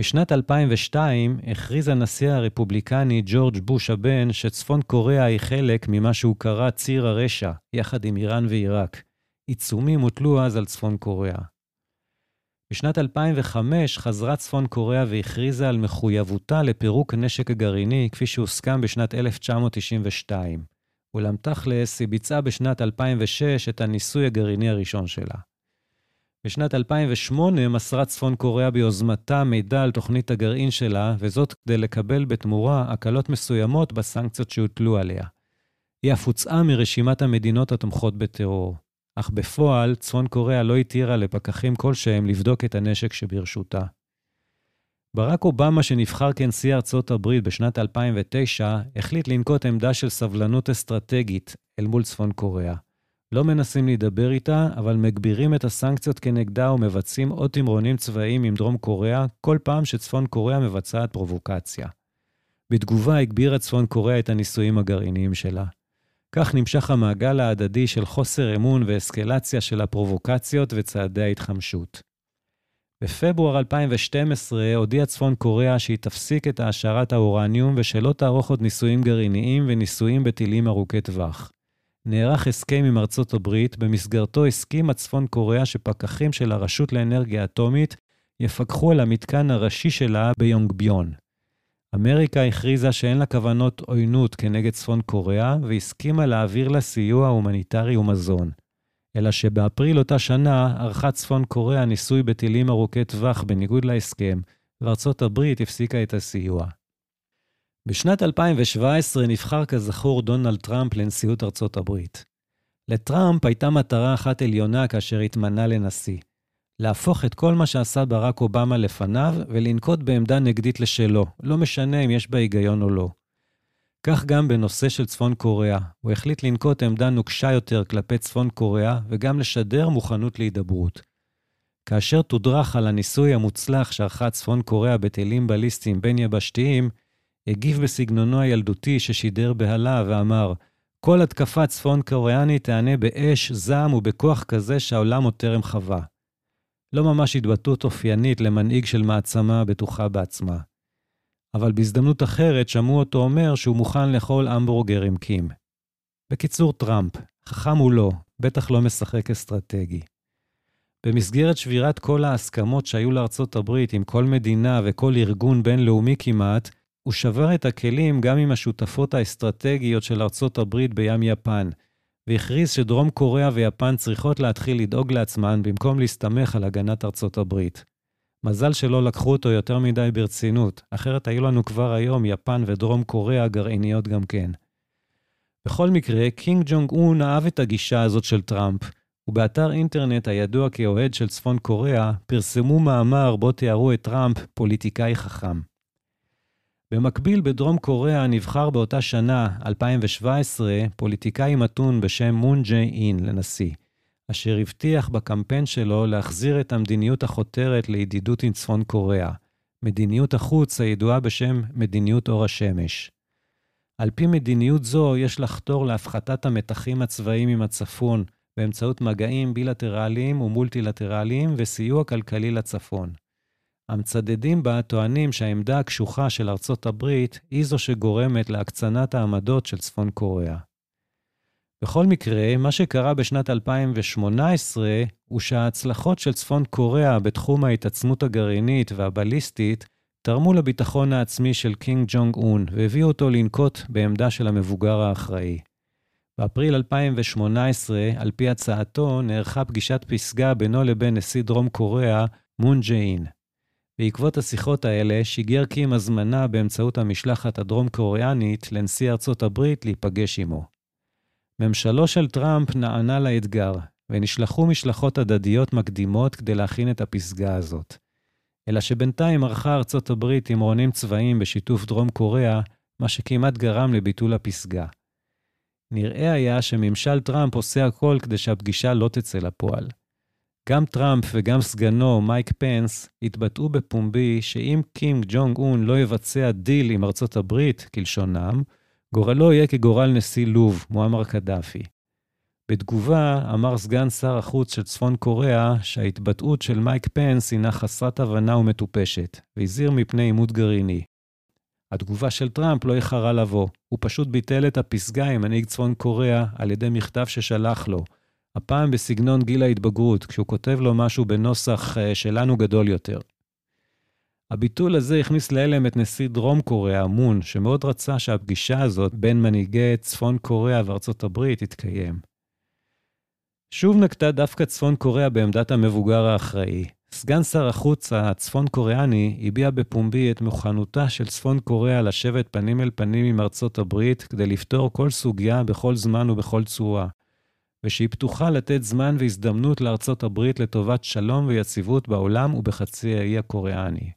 בשנת 2002 הכריז הנשיא הרפובליקני ג'ורג' בוש הבן שצפון קוריאה היא חלק ממה שהוא קרא ציר הרשע, יחד עם איראן ועיראק. עיצומים הוטלו אז על צפון קוריאה. בשנת 2005 חזרה צפון קוריאה והכריזה על מחויבותה לפירוק הנשק הגרעיני, כפי שהוסכם בשנת 1992. אולם תכלס, היא ביצעה בשנת 2006 את הניסוי הגרעיני הראשון שלה. בשנת 2008 מסרה צפון קוריאה ביוזמתה מידע על תוכנית הגרעין שלה, וזאת כדי לקבל בתמורה הקלות מסוימות בסנקציות שהוטלו עליה. היא אף הוצאה מרשימת המדינות התומכות בטרור. אך בפועל, צפון קוריאה לא התירה לפקחים כלשהם לבדוק את הנשק שברשותה. ברק אובמה, שנבחר כנשיא ארצות הברית בשנת 2009, החליט לנקוט עמדה של סבלנות אסטרטגית אל מול צפון קוריאה. לא מנסים להידבר איתה, אבל מגבירים את הסנקציות כנגדה ומבצעים עוד תמרונים צבאיים עם דרום קוריאה, כל פעם שצפון קוריאה מבצעת פרובוקציה. בתגובה הגבירה צפון קוריאה את הניסויים הגרעיניים שלה. כך נמשך המעגל ההדדי של חוסר אמון ואסקלציה של הפרובוקציות וצעדי ההתחמשות. בפברואר 2012 הודיעה צפון קוריאה שהיא תפסיק את העשרת האורניום ושלא תערוך עוד ניסויים גרעיניים וניסויים בטילים ארוכי טווח. נערך הסכם עם ארצות הברית, במסגרתו הסכימה צפון קוריאה שפקחים של הרשות לאנרגיה אטומית יפקחו על המתקן הראשי שלה ביונגביון. אמריקה הכריזה שאין לה כוונות עוינות כנגד צפון קוריאה, והסכימה להעביר לה סיוע הומניטרי ומזון. אלא שבאפריל אותה שנה ערכה צפון קוריאה ניסוי בטילים ארוכי טווח בניגוד להסכם, וארצות הברית הפסיקה את הסיוע. בשנת 2017 נבחר כזכור דונלד טראמפ לנשיאות ארצות הברית. לטראמפ הייתה מטרה אחת עליונה כאשר התמנה לנשיא, להפוך את כל מה שעשה ברק אובמה לפניו ולנקוט בעמדה נגדית לשלו, לא משנה אם יש בה היגיון או לא. כך גם בנושא של צפון קוריאה, הוא החליט לנקוט עמדה נוקשה יותר כלפי צפון קוריאה וגם לשדר מוכנות להידברות. כאשר תודרך על הניסוי המוצלח שערכה צפון קוריאה בטילים בליסטיים בין-יבשתיים, הגיב בסגנונו הילדותי ששידר בהלה ואמר, כל התקפה צפון קוריאנית תיענה באש, זעם ובכוח כזה שהעולם עוד טרם חווה. לא ממש התבטאות אופיינית למנהיג של מעצמה בטוחה בעצמה. אבל בהזדמנות אחרת שמעו אותו אומר שהוא מוכן לאכול המבורגר עם קים. בקיצור, טראמפ, חכם הוא לא, בטח לא משחק אסטרטגי. במסגרת שבירת כל ההסכמות שהיו לארצות הברית עם כל מדינה וכל ארגון בינלאומי כמעט, הוא שבר את הכלים גם עם השותפות האסטרטגיות של ארצות הברית בים יפן, והכריז שדרום קוריאה ויפן צריכות להתחיל לדאוג לעצמן במקום להסתמך על הגנת ארצות הברית. מזל שלא לקחו אותו יותר מדי ברצינות, אחרת היו לנו כבר היום יפן ודרום קוריאה גרעיניות גם כן. בכל מקרה, קים ג'ונג און אהב את הגישה הזאת של טראמפ, ובאתר אינטרנט הידוע כאוהד של צפון קוריאה, פרסמו מאמר בו תיארו את טראמפ פוליטיקאי חכם. במקביל, בדרום קוריאה נבחר באותה שנה, 2017, פוליטיקאי מתון בשם מון ג'יי אין לנשיא, אשר הבטיח בקמפיין שלו להחזיר את המדיניות החותרת לידידות עם צפון קוריאה, מדיניות החוץ הידועה בשם מדיניות אור השמש. על פי מדיניות זו, יש לחתור להפחתת המתחים הצבאיים עם הצפון באמצעות מגעים בילטרליים ומולטילטרליים וסיוע כלכלי לצפון. המצדדים בה טוענים שהעמדה הקשוחה של ארצות הברית היא זו שגורמת להקצנת העמדות של צפון קוריאה. בכל מקרה, מה שקרה בשנת 2018 הוא שההצלחות של צפון קוריאה בתחום ההתעצמות הגרעינית והבליסטית תרמו לביטחון העצמי של קים ג'ונג און והביאו אותו לנקוט בעמדה של המבוגר האחראי. באפריל 2018, על פי הצעתו, נערכה פגישת פסגה בינו לבין נשיא דרום קוריאה, מון ג'יי אין. בעקבות השיחות האלה שיגר קים הזמנה באמצעות המשלחת הדרום-קוריאנית לנשיא ארצות הברית להיפגש עמו. ממשלו של טראמפ נענה לאתגר, ונשלחו משלחות הדדיות מקדימות כדי להכין את הפסגה הזאת. אלא שבינתיים ערכה ארצות הברית תמרונים צבאיים בשיתוף דרום קוריאה, מה שכמעט גרם לביטול הפסגה. נראה היה שממשל טראמפ עושה הכל כדי שהפגישה לא תצא לפועל. גם טראמפ וגם סגנו, מייק פנס, התבטאו בפומבי שאם קים ג'ונג און לא יבצע דיל עם ארצות הברית, כלשונם, גורלו יהיה כגורל נשיא לוב, מועמר קדאפי. בתגובה, אמר סגן שר החוץ של צפון קוריאה שההתבטאות של מייק פנס הינה חסרת הבנה ומטופשת, והזהיר מפני עימות גרעיני. התגובה של טראמפ לא איחרה לבוא, הוא פשוט ביטל את הפסגה עם מנהיג צפון קוריאה על ידי מכתב ששלח לו, הפעם בסגנון גיל ההתבגרות, כשהוא כותב לו משהו בנוסח אה, שלנו גדול יותר. הביטול הזה הכניס להלם את נשיא דרום קוריאה, מון, שמאוד רצה שהפגישה הזאת בין מנהיגי צפון קוריאה וארצות הברית תתקיים. שוב נקטה דווקא צפון קוריאה בעמדת המבוגר האחראי. סגן שר החוץ הצפון קוריאני הביע בפומבי את מוכנותה של צפון קוריאה לשבת פנים אל פנים עם ארצות הברית כדי לפתור כל סוגיה בכל זמן ובכל צורה, ושהיא פתוחה לתת זמן והזדמנות לארצות הברית לטובת שלום ויציבות בעולם ובחצי האי הקוריאני.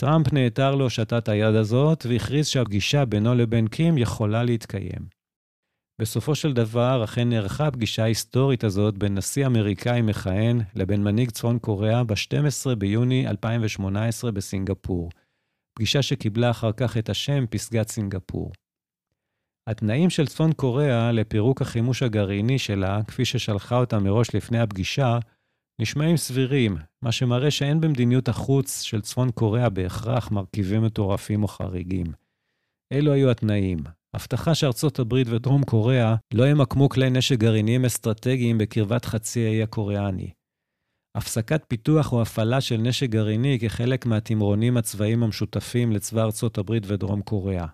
טראמפ נעתר להושטת היד הזאת והכריז שהפגישה בינו לבין קים יכולה להתקיים. בסופו של דבר, אכן נערכה הפגישה ההיסטורית הזאת בין נשיא אמריקאי מכהן לבין מנהיג צפון קוריאה ב-12 ביוני 2018 בסינגפור. פגישה שקיבלה אחר כך את השם פסגת סינגפור. התנאים של צפון קוריאה לפירוק החימוש הגרעיני שלה, כפי ששלחה אותה מראש לפני הפגישה, נשמעים סבירים, מה שמראה שאין במדיניות החוץ של צפון קוריאה בהכרח מרכיבים מטורפים או חריגים. אלו היו התנאים. הבטחה שארצות הברית ודרום קוריאה לא ימקמו כלי נשק גרעיניים אסטרטגיים בקרבת חצי האי הקוריאני. הפסקת פיתוח או הפעלה של נשק גרעיני כחלק מהתמרונים הצבאיים המשותפים לצבא ארצות הברית ודרום קוריאה.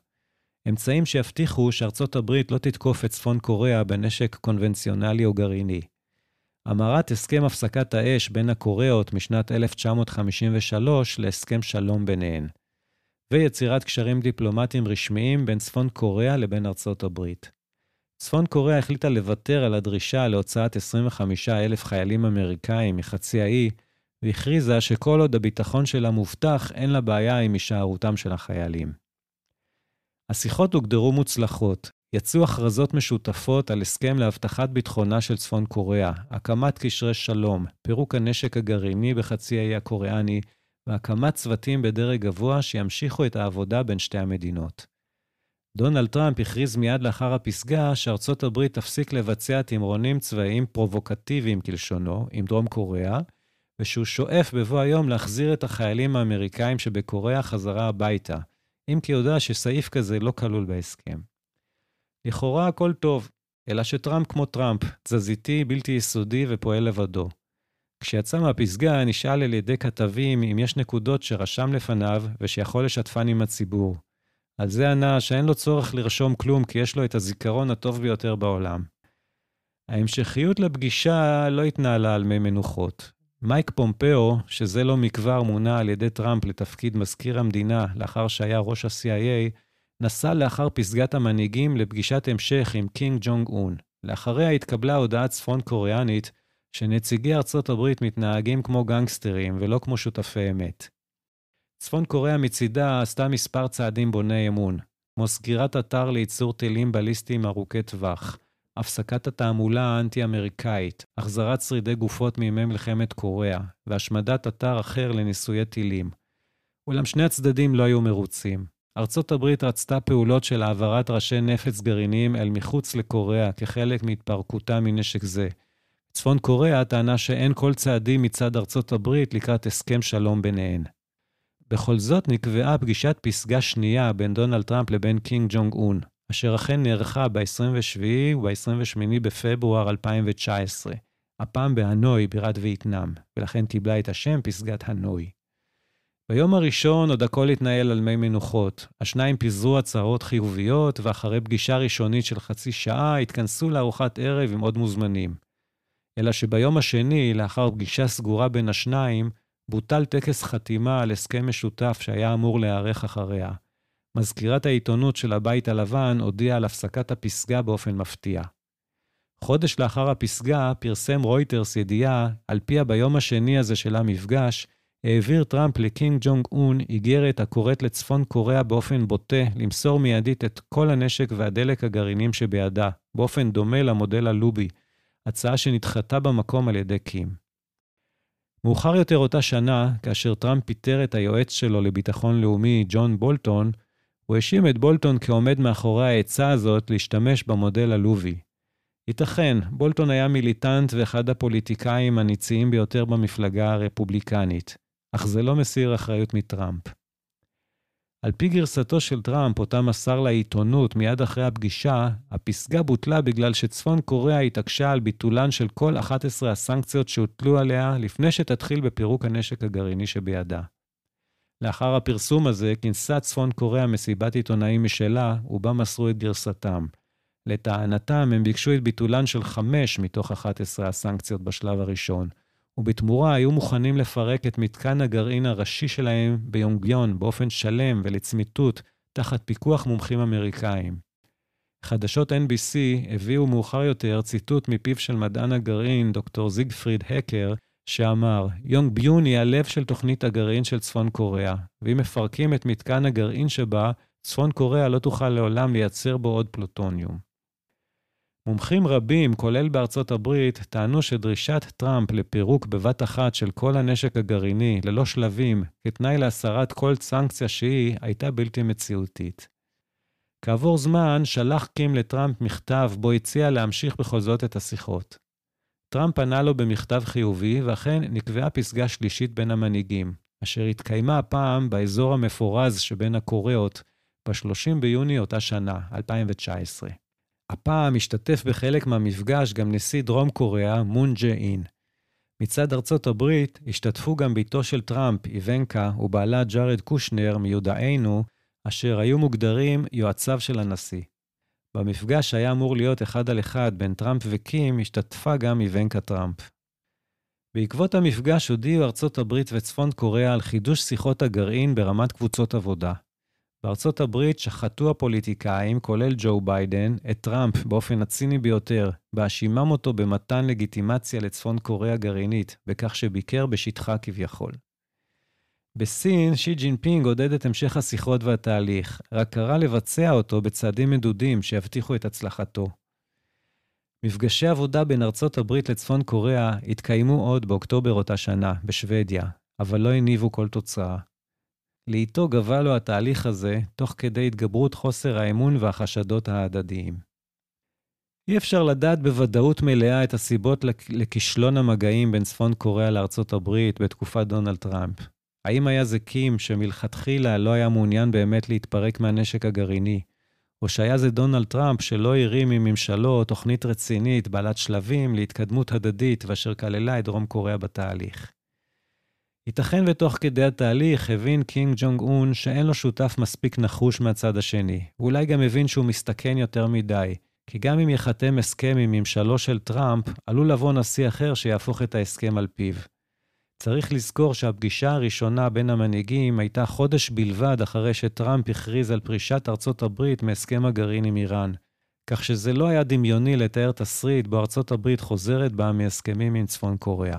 אמצעים שיבטיחו שארצות הברית לא תתקוף את צפון קוריאה בנשק קונבנציונלי או גרעיני. המרת הסכם הפסקת האש בין הקוריאות משנת 1953 להסכם שלום ביניהן. ויצירת קשרים דיפלומטיים רשמיים בין צפון קוריאה לבין ארצות הברית. צפון קוריאה החליטה לוותר על הדרישה להוצאת 25,000 חיילים אמריקאים מחצי האי, והכריזה שכל עוד הביטחון שלה מובטח, אין לה בעיה עם הישארותם של החיילים. השיחות הוגדרו מוצלחות, יצאו הכרזות משותפות על הסכם להבטחת ביטחונה של צפון קוריאה, הקמת קשרי שלום, פירוק הנשק הגרעיני בחצי האי הקוריאני, והקמת צוותים בדרג גבוה שימשיכו את העבודה בין שתי המדינות. דונלד טראמפ הכריז מיד לאחר הפסגה שארצות הברית תפסיק לבצע תמרונים צבאיים פרובוקטיביים כלשונו עם דרום קוריאה, ושהוא שואף בבוא היום להחזיר את החיילים האמריקאים שבקוריאה חזרה הביתה, אם כי הודה שסעיף כזה לא כלול בהסכם. לכאורה הכל טוב, אלא שטראמפ כמו טראמפ, תזזיתי, בלתי יסודי ופועל לבדו. כשיצא מהפסגה, נשאל על ידי כתבים אם יש נקודות שרשם לפניו ושיכול לשתפן עם הציבור. על זה ענה שאין לו צורך לרשום כלום כי יש לו את הזיכרון הטוב ביותר בעולם. ההמשכיות לפגישה לא התנהלה על מי מנוחות. מייק פומפאו, שזה לא מכבר מונה על ידי טראמפ לתפקיד מזכיר המדינה לאחר שהיה ראש ה-CIA, נסע לאחר פסגת המנהיגים לפגישת המשך עם קים ג'ונג און. לאחריה התקבלה הודעה צפון קוריאנית שנציגי ארצות הברית מתנהגים כמו גנגסטרים ולא כמו שותפי אמת. צפון קוריאה מצידה עשתה מספר צעדים בוני אמון, כמו סגירת אתר לייצור טילים בליסטיים ארוכי טווח, הפסקת התעמולה האנטי-אמריקאית, החזרת שרידי גופות מימי מלחמת קוריאה, והשמדת אתר אחר לניסויי טילים. אולם שני הצדדים לא היו מרוצים. ארצות הברית רצתה פעולות של העברת ראשי נפץ גרעיניים אל מחוץ לקוריאה כחלק מהתפרקותה מנשק זה, צפון קוריאה טענה שאין כל צעדים מצד ארצות הברית לקראת הסכם שלום ביניהן. בכל זאת נקבעה פגישת פסגה שנייה בין דונלד טראמפ לבין קים ג'ונג און, אשר אכן נערכה ב-27 וב-28 בפברואר 2019, הפעם בהנוי, בירת וייטנאם, ולכן קיבלה את השם פסגת הנוי. ביום הראשון עוד הכל התנהל על מי מנוחות. השניים פיזרו הצהרות חיוביות, ואחרי פגישה ראשונית של חצי שעה, התכנסו לארוחת ערב עם עוד מוזמנים. אלא שביום השני, לאחר פגישה סגורה בין השניים, בוטל טקס חתימה על הסכם משותף שהיה אמור להיערך אחריה. מזכירת העיתונות של הבית הלבן הודיעה על הפסקת הפסגה באופן מפתיע. חודש לאחר הפסגה פרסם רויטרס ידיעה, על פיה ביום השני הזה של המפגש, העביר טראמפ לקים ג'ונג און איגרת הקוראת לצפון קוריאה באופן בוטה למסור מיידית את כל הנשק והדלק הגרעינים שבידה, באופן דומה למודל הלובי, הצעה שנדחתה במקום על ידי קים. מאוחר יותר אותה שנה, כאשר טראמפ פיטר את היועץ שלו לביטחון לאומי, ג'ון בולטון, הוא האשים את בולטון כעומד מאחורי העצה הזאת להשתמש במודל הלובי. ייתכן, בולטון היה מיליטנט ואחד הפוליטיקאים הניציים ביותר במפלגה הרפובליקנית, אך זה לא מסיר אחריות מטראמפ. על פי גרסתו של טראמפ, אותה מסר לעיתונות מיד אחרי הפגישה, הפסגה בוטלה בגלל שצפון קוריאה התעקשה על ביטולן של כל 11 הסנקציות שהוטלו עליה לפני שתתחיל בפירוק הנשק הגרעיני שבידה. לאחר הפרסום הזה, כינסה צפון קוריאה מסיבת עיתונאים משלה, ובה מסרו את גרסתם. לטענתם, הם ביקשו את ביטולן של חמש מתוך 11 הסנקציות בשלב הראשון, ובתמורה היו מוכנים לפרק את מתקן הגרעין הראשי שלהם ביונגיון באופן שלם ולצמיתות, תחת פיקוח מומחים אמריקאים. חדשות NBC הביאו מאוחר יותר ציטוט מפיו של מדען הגרעין, דוקטור זיגפריד הקר, שאמר, יונג ביון היא הלב של תוכנית הגרעין של צפון קוריאה, ואם מפרקים את מתקן הגרעין שבה, צפון קוריאה לא תוכל לעולם לייצר בו עוד פלוטוניום. מומחים רבים, כולל בארצות הברית, טענו שדרישת טראמפ לפירוק בבת אחת של כל הנשק הגרעיני, ללא שלבים, כתנאי להסרת כל סנקציה שהיא, הייתה בלתי מציאותית. כעבור זמן, שלח קים לטראמפ מכתב בו הציע להמשיך בכל זאת את השיחות. טראמפ ענה לו במכתב חיובי, ואכן נקבעה פסגה שלישית בין המנהיגים, אשר התקיימה הפעם באזור המפורז שבין הקוריאות, ב-30 ביוני אותה שנה, 2019. הפעם השתתף בחלק מהמפגש גם נשיא דרום קוריאה, מון ג'ה-אין. מצד ארצות הברית השתתפו גם בתו של טראמפ, איבנקה, ובעלה ג'ארד קושנר, מיודענו, אשר היו מוגדרים יועציו של הנשיא. במפגש שהיה אמור להיות אחד על אחד בין טראמפ וקים, השתתפה גם איבנקה טראמפ. בעקבות המפגש הודיעו ארצות הברית וצפון קוריאה על חידוש שיחות הגרעין ברמת קבוצות עבודה. בארצות הברית שחטו הפוליטיקאים, כולל ג'ו ביידן, את טראמפ באופן הציני ביותר, בהאשימם אותו במתן לגיטימציה לצפון קוריאה גרעינית, בכך שביקר בשטחה כביכול. בסין, שי ג'ינפינג עודד את המשך השיחות והתהליך, רק קרא לבצע אותו בצעדים מדודים שיבטיחו את הצלחתו. מפגשי עבודה בין ארצות הברית לצפון קוריאה התקיימו עוד באוקטובר אותה שנה, בשוודיה, אבל לא הניבו כל תוצאה. לאיטו גווע לו התהליך הזה, תוך כדי התגברות חוסר האמון והחשדות ההדדיים. אי אפשר לדעת בוודאות מלאה את הסיבות לכישלון המגעים בין צפון קוריאה לארצות הברית בתקופת דונלד טראמפ. האם היה זה קים שמלכתחילה לא היה מעוניין באמת להתפרק מהנשק הגרעיני, או שהיה זה דונלד טראמפ שלא הרים מממשלו תוכנית רצינית בעלת שלבים להתקדמות הדדית ואשר כללה את דרום קוריאה בתהליך. ייתכן ותוך כדי התהליך הבין קים ג'ונג און שאין לו שותף מספיק נחוש מהצד השני, ואולי גם הבין שהוא מסתכן יותר מדי, כי גם אם ייחתם הסכם עם ממשלו של טראמפ, עלול לבוא נשיא אחר שיהפוך את ההסכם על פיו. צריך לזכור שהפגישה הראשונה בין המנהיגים הייתה חודש בלבד אחרי שטראמפ הכריז על פרישת ארצות הברית מהסכם הגרעין עם איראן, כך שזה לא היה דמיוני לתאר תסריט בו ארצות הברית חוזרת בה מהסכמים עם צפון קוריאה.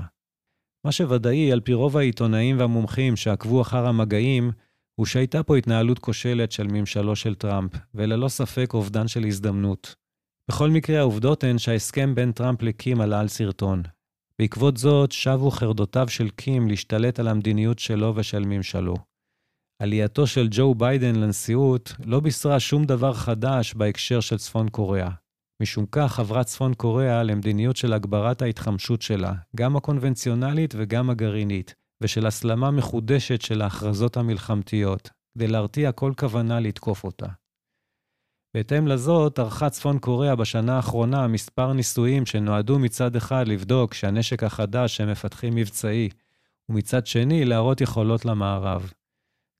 מה שוודאי, על פי רוב העיתונאים והמומחים שעקבו אחר המגעים, הוא שהייתה פה התנהלות כושלת של ממשלו של טראמפ, וללא ספק אובדן של הזדמנות. בכל מקרה, העובדות הן שההסכם בין טראמפ לקים עלה על סרטון. בעקבות זאת, שבו חרדותיו של קים להשתלט על המדיניות שלו ושל ממשלו. עלייתו של ג'ו ביידן לנשיאות לא בישרה שום דבר חדש בהקשר של צפון קוריאה. משום כך עברה צפון קוריאה למדיניות של הגברת ההתחמשות שלה, גם הקונבנציונלית וגם הגרעינית, ושל הסלמה מחודשת של ההכרזות המלחמתיות, כדי להרתיע כל כוונה לתקוף אותה. בהתאם לזאת, ערכה צפון קוריאה בשנה האחרונה מספר ניסויים שנועדו מצד אחד לבדוק שהנשק החדש שהם מפתחים מבצעי, ומצד שני להראות יכולות למערב.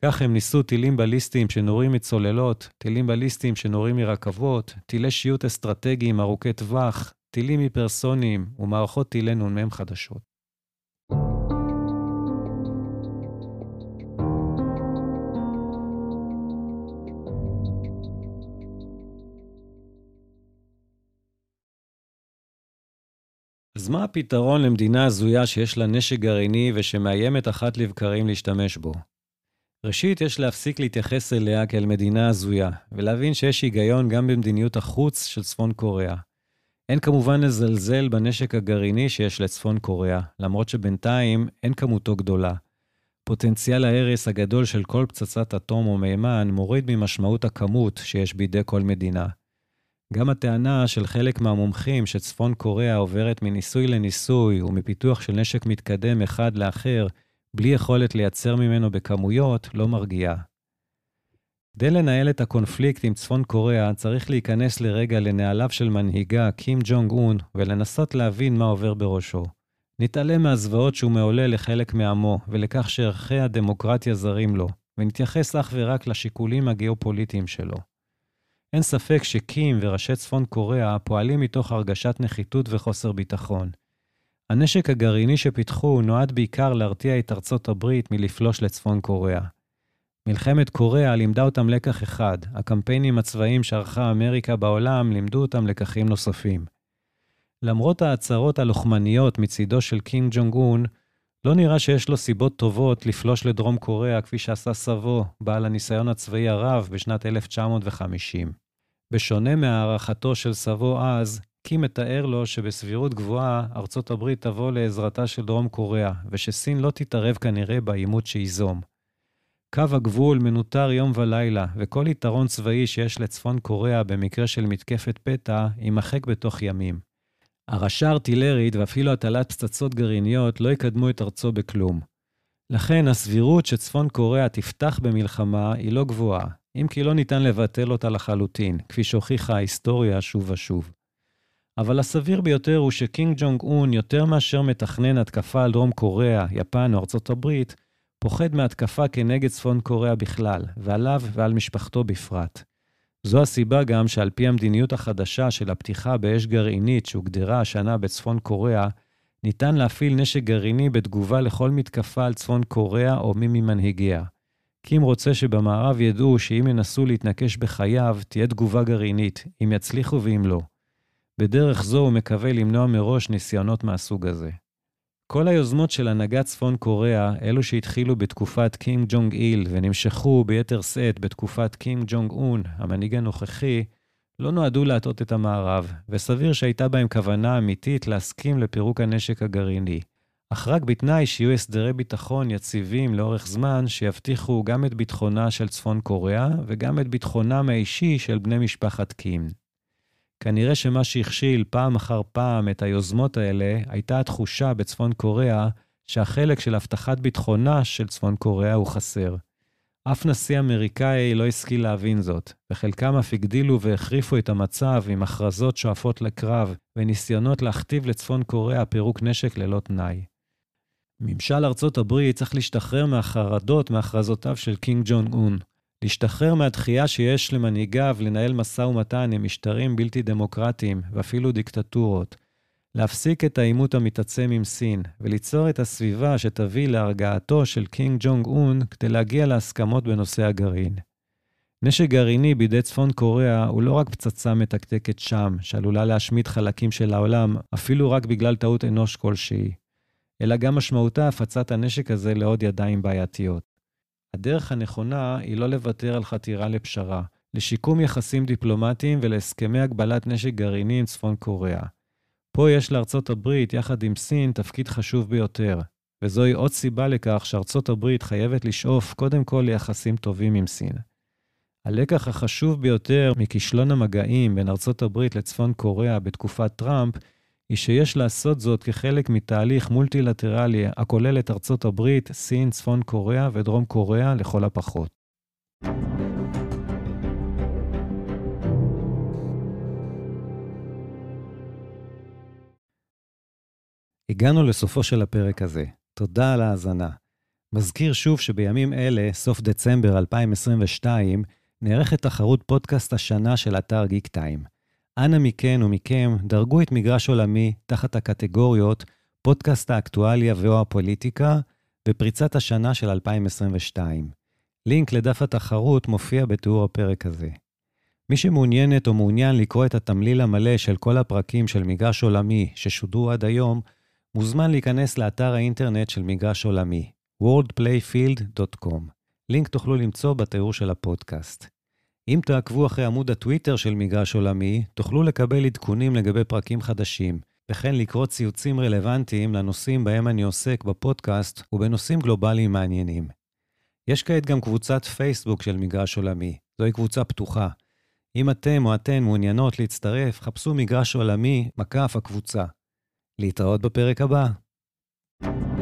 כך הם ניסו טילים בליסטיים שנורים מצוללות, טילים בליסטיים שנורים מרכבות, טילי שיוט אסטרטגיים ארוכי טווח, טילים היפרסוניים ומערכות טילי נ"מ חדשות. אז מה הפתרון למדינה הזויה שיש לה נשק גרעיני ושמאיימת אחת לבקרים להשתמש בו? ראשית, יש להפסיק להתייחס אליה כאל מדינה הזויה, ולהבין שיש היגיון גם במדיניות החוץ של צפון קוריאה. אין כמובן לזלזל בנשק הגרעיני שיש לצפון קוריאה, למרות שבינתיים אין כמותו גדולה. פוטנציאל ההרס הגדול של כל פצצת אטום או מימן מוריד ממשמעות הכמות שיש בידי כל מדינה. גם הטענה של חלק מהמומחים שצפון קוריאה עוברת מניסוי לניסוי ומפיתוח של נשק מתקדם אחד לאחר, בלי יכולת לייצר ממנו בכמויות, לא מרגיעה. כדי לנהל את הקונפליקט עם צפון קוריאה, צריך להיכנס לרגע לנעליו של מנהיגה, קים ג'ונג און, ולנסות להבין מה עובר בראשו. נתעלם מהזוועות שהוא מעולל לחלק מעמו, ולכך שערכי הדמוקרטיה זרים לו, ונתייחס אך ורק לשיקולים הגיאופוליטיים שלו. אין ספק שקים וראשי צפון קוריאה פועלים מתוך הרגשת נחיתות וחוסר ביטחון. הנשק הגרעיני שפיתחו נועד בעיקר להרתיע את ארצות הברית מלפלוש לצפון קוריאה. מלחמת קוריאה לימדה אותם לקח אחד, הקמפיינים הצבאיים שערכה אמריקה בעולם לימדו אותם לקחים נוספים. למרות ההצהרות הלוחמניות מצידו של קינג ג'ונג און, לא נראה שיש לו סיבות טובות לפלוש לדרום קוריאה כפי שעשה סבו, בעל הניסיון הצבאי הרב בשנת 1950. בשונה מהערכתו של סבו אז, קים מתאר לו שבסבירות גבוהה ארצות הברית תבוא לעזרתה של דרום קוריאה, ושסין לא תתערב כנראה בעימות שייזום. קו הגבול מנוטר יום ולילה, וכל יתרון צבאי שיש לצפון קוריאה במקרה של מתקפת פתע, יימחק בתוך ימים. הרעשה ארטילרית ואפילו הטלת פצצות גרעיניות לא יקדמו את ארצו בכלום. לכן הסבירות שצפון קוריאה תפתח במלחמה היא לא גבוהה, אם כי לא ניתן לבטל אותה לחלוטין, כפי שהוכיחה ההיסטוריה שוב ושוב. אבל הסביר ביותר הוא שקינג ג'ונג און, יותר מאשר מתכנן התקפה על דרום קוריאה, יפן או ארצות הברית, פוחד מהתקפה כנגד צפון קוריאה בכלל, ועליו ועל משפחתו בפרט. זו הסיבה גם שעל פי המדיניות החדשה של הפתיחה באש גרעינית שהוגדרה השנה בצפון קוריאה, ניתן להפעיל נשק גרעיני בתגובה לכל מתקפה על צפון קוריאה או מי ממנהיגיה. קים רוצה שבמערב ידעו שאם ינסו להתנקש בחייו, תהיה תגובה גרעינית, אם יצליחו ואם לא. בדרך זו הוא מקווה למנוע מראש ניסיונות מהסוג הזה. כל היוזמות של הנהגת צפון קוריאה, אלו שהתחילו בתקופת קים ג'ונג איל ונמשכו ביתר שאת בתקופת קים ג'ונג און, המנהיג הנוכחי, לא נועדו להטעות את המערב, וסביר שהייתה בהם כוונה אמיתית להסכים לפירוק הנשק הגרעיני. אך רק בתנאי שיהיו הסדרי ביטחון יציבים לאורך זמן, שיבטיחו גם את ביטחונה של צפון קוריאה וגם את ביטחונם האישי של בני משפחת קים. כנראה שמה שהכשיל פעם אחר פעם את היוזמות האלה, הייתה התחושה בצפון קוריאה שהחלק של הבטחת ביטחונה של צפון קוריאה הוא חסר. אף נשיא אמריקאי לא השכיל להבין זאת, וחלקם אף הגדילו והחריפו את המצב עם הכרזות שואפות לקרב וניסיונות להכתיב לצפון קוריאה פירוק נשק ללא תנאי. ממשל ארצות הברית צריך להשתחרר מהחרדות מהכרזותיו של קים ג'ונג און, להשתחרר מהדחייה שיש למנהיגיו לנהל משא ומתן עם משטרים בלתי דמוקרטיים ואפילו דיקטטורות, להפסיק את העימות המתעצם עם סין וליצור את הסביבה שתביא להרגעתו של קים ג'ונג און כדי להגיע להסכמות בנושא הגרעין. נשק גרעיני בידי צפון קוריאה הוא לא רק פצצה מתקתקת שם, שעלולה להשמיד חלקים של העולם, אפילו רק בגלל טעות אנוש כלשהי, אלא גם משמעותה הפצת הנשק הזה לעוד ידיים בעייתיות. הדרך הנכונה היא לא לוותר על חתירה לפשרה, לשיקום יחסים דיפלומטיים ולהסכמי הגבלת נשק גרעיני עם צפון קוריאה. פה יש לארצות הברית, יחד עם סין, תפקיד חשוב ביותר, וזוהי עוד סיבה לכך שארצות הברית חייבת לשאוף קודם כל ליחסים טובים עם סין. הלקח החשוב ביותר מכישלון המגעים בין ארצות הברית לצפון קוריאה בתקופת טראמפ, היא שיש לעשות זאת כחלק מתהליך מולטילטרלי הכולל את ארצות הברית, סין, צפון קוריאה ודרום קוריאה לכל הפחות. הגענו לסופו של הפרק הזה. תודה על ההאזנה. מזכיר שוב שבימים אלה, סוף דצמבר 2022, נערכת תחרות פודקאסט השנה של אתר גיק טיים. אנא מכן ומכם, דרגו את מגרש עולמי תחת הקטגוריות פודקאסט האקטואליה ו/או הפוליטיקה בפריצת השנה של 2022. לינק לדף התחרות מופיע בתיאור הפרק הזה. מי שמעוניינת או מעוניין לקרוא את התמליל המלא של כל הפרקים של מגרש עולמי ששודרו עד היום, מוזמן להיכנס לאתר האינטרנט של מגרש עולמי, worldplayfield.com. לינק תוכלו למצוא בתיאור של הפודקאסט. אם תעקבו אחרי עמוד הטוויטר של מגרש עולמי, תוכלו לקבל עדכונים לגבי פרקים חדשים, וכן לקרוא ציוצים רלוונטיים לנושאים בהם אני עוסק בפודקאסט ובנושאים גלובליים מעניינים. יש כעת גם קבוצת פייסבוק של מגרש עולמי, זוהי קבוצה פתוחה. אם אתם או אתן מעוניינות להצטרף, חפשו מגרש עולמי, מקף הקבוצה. להתראות בפרק הבא. thank you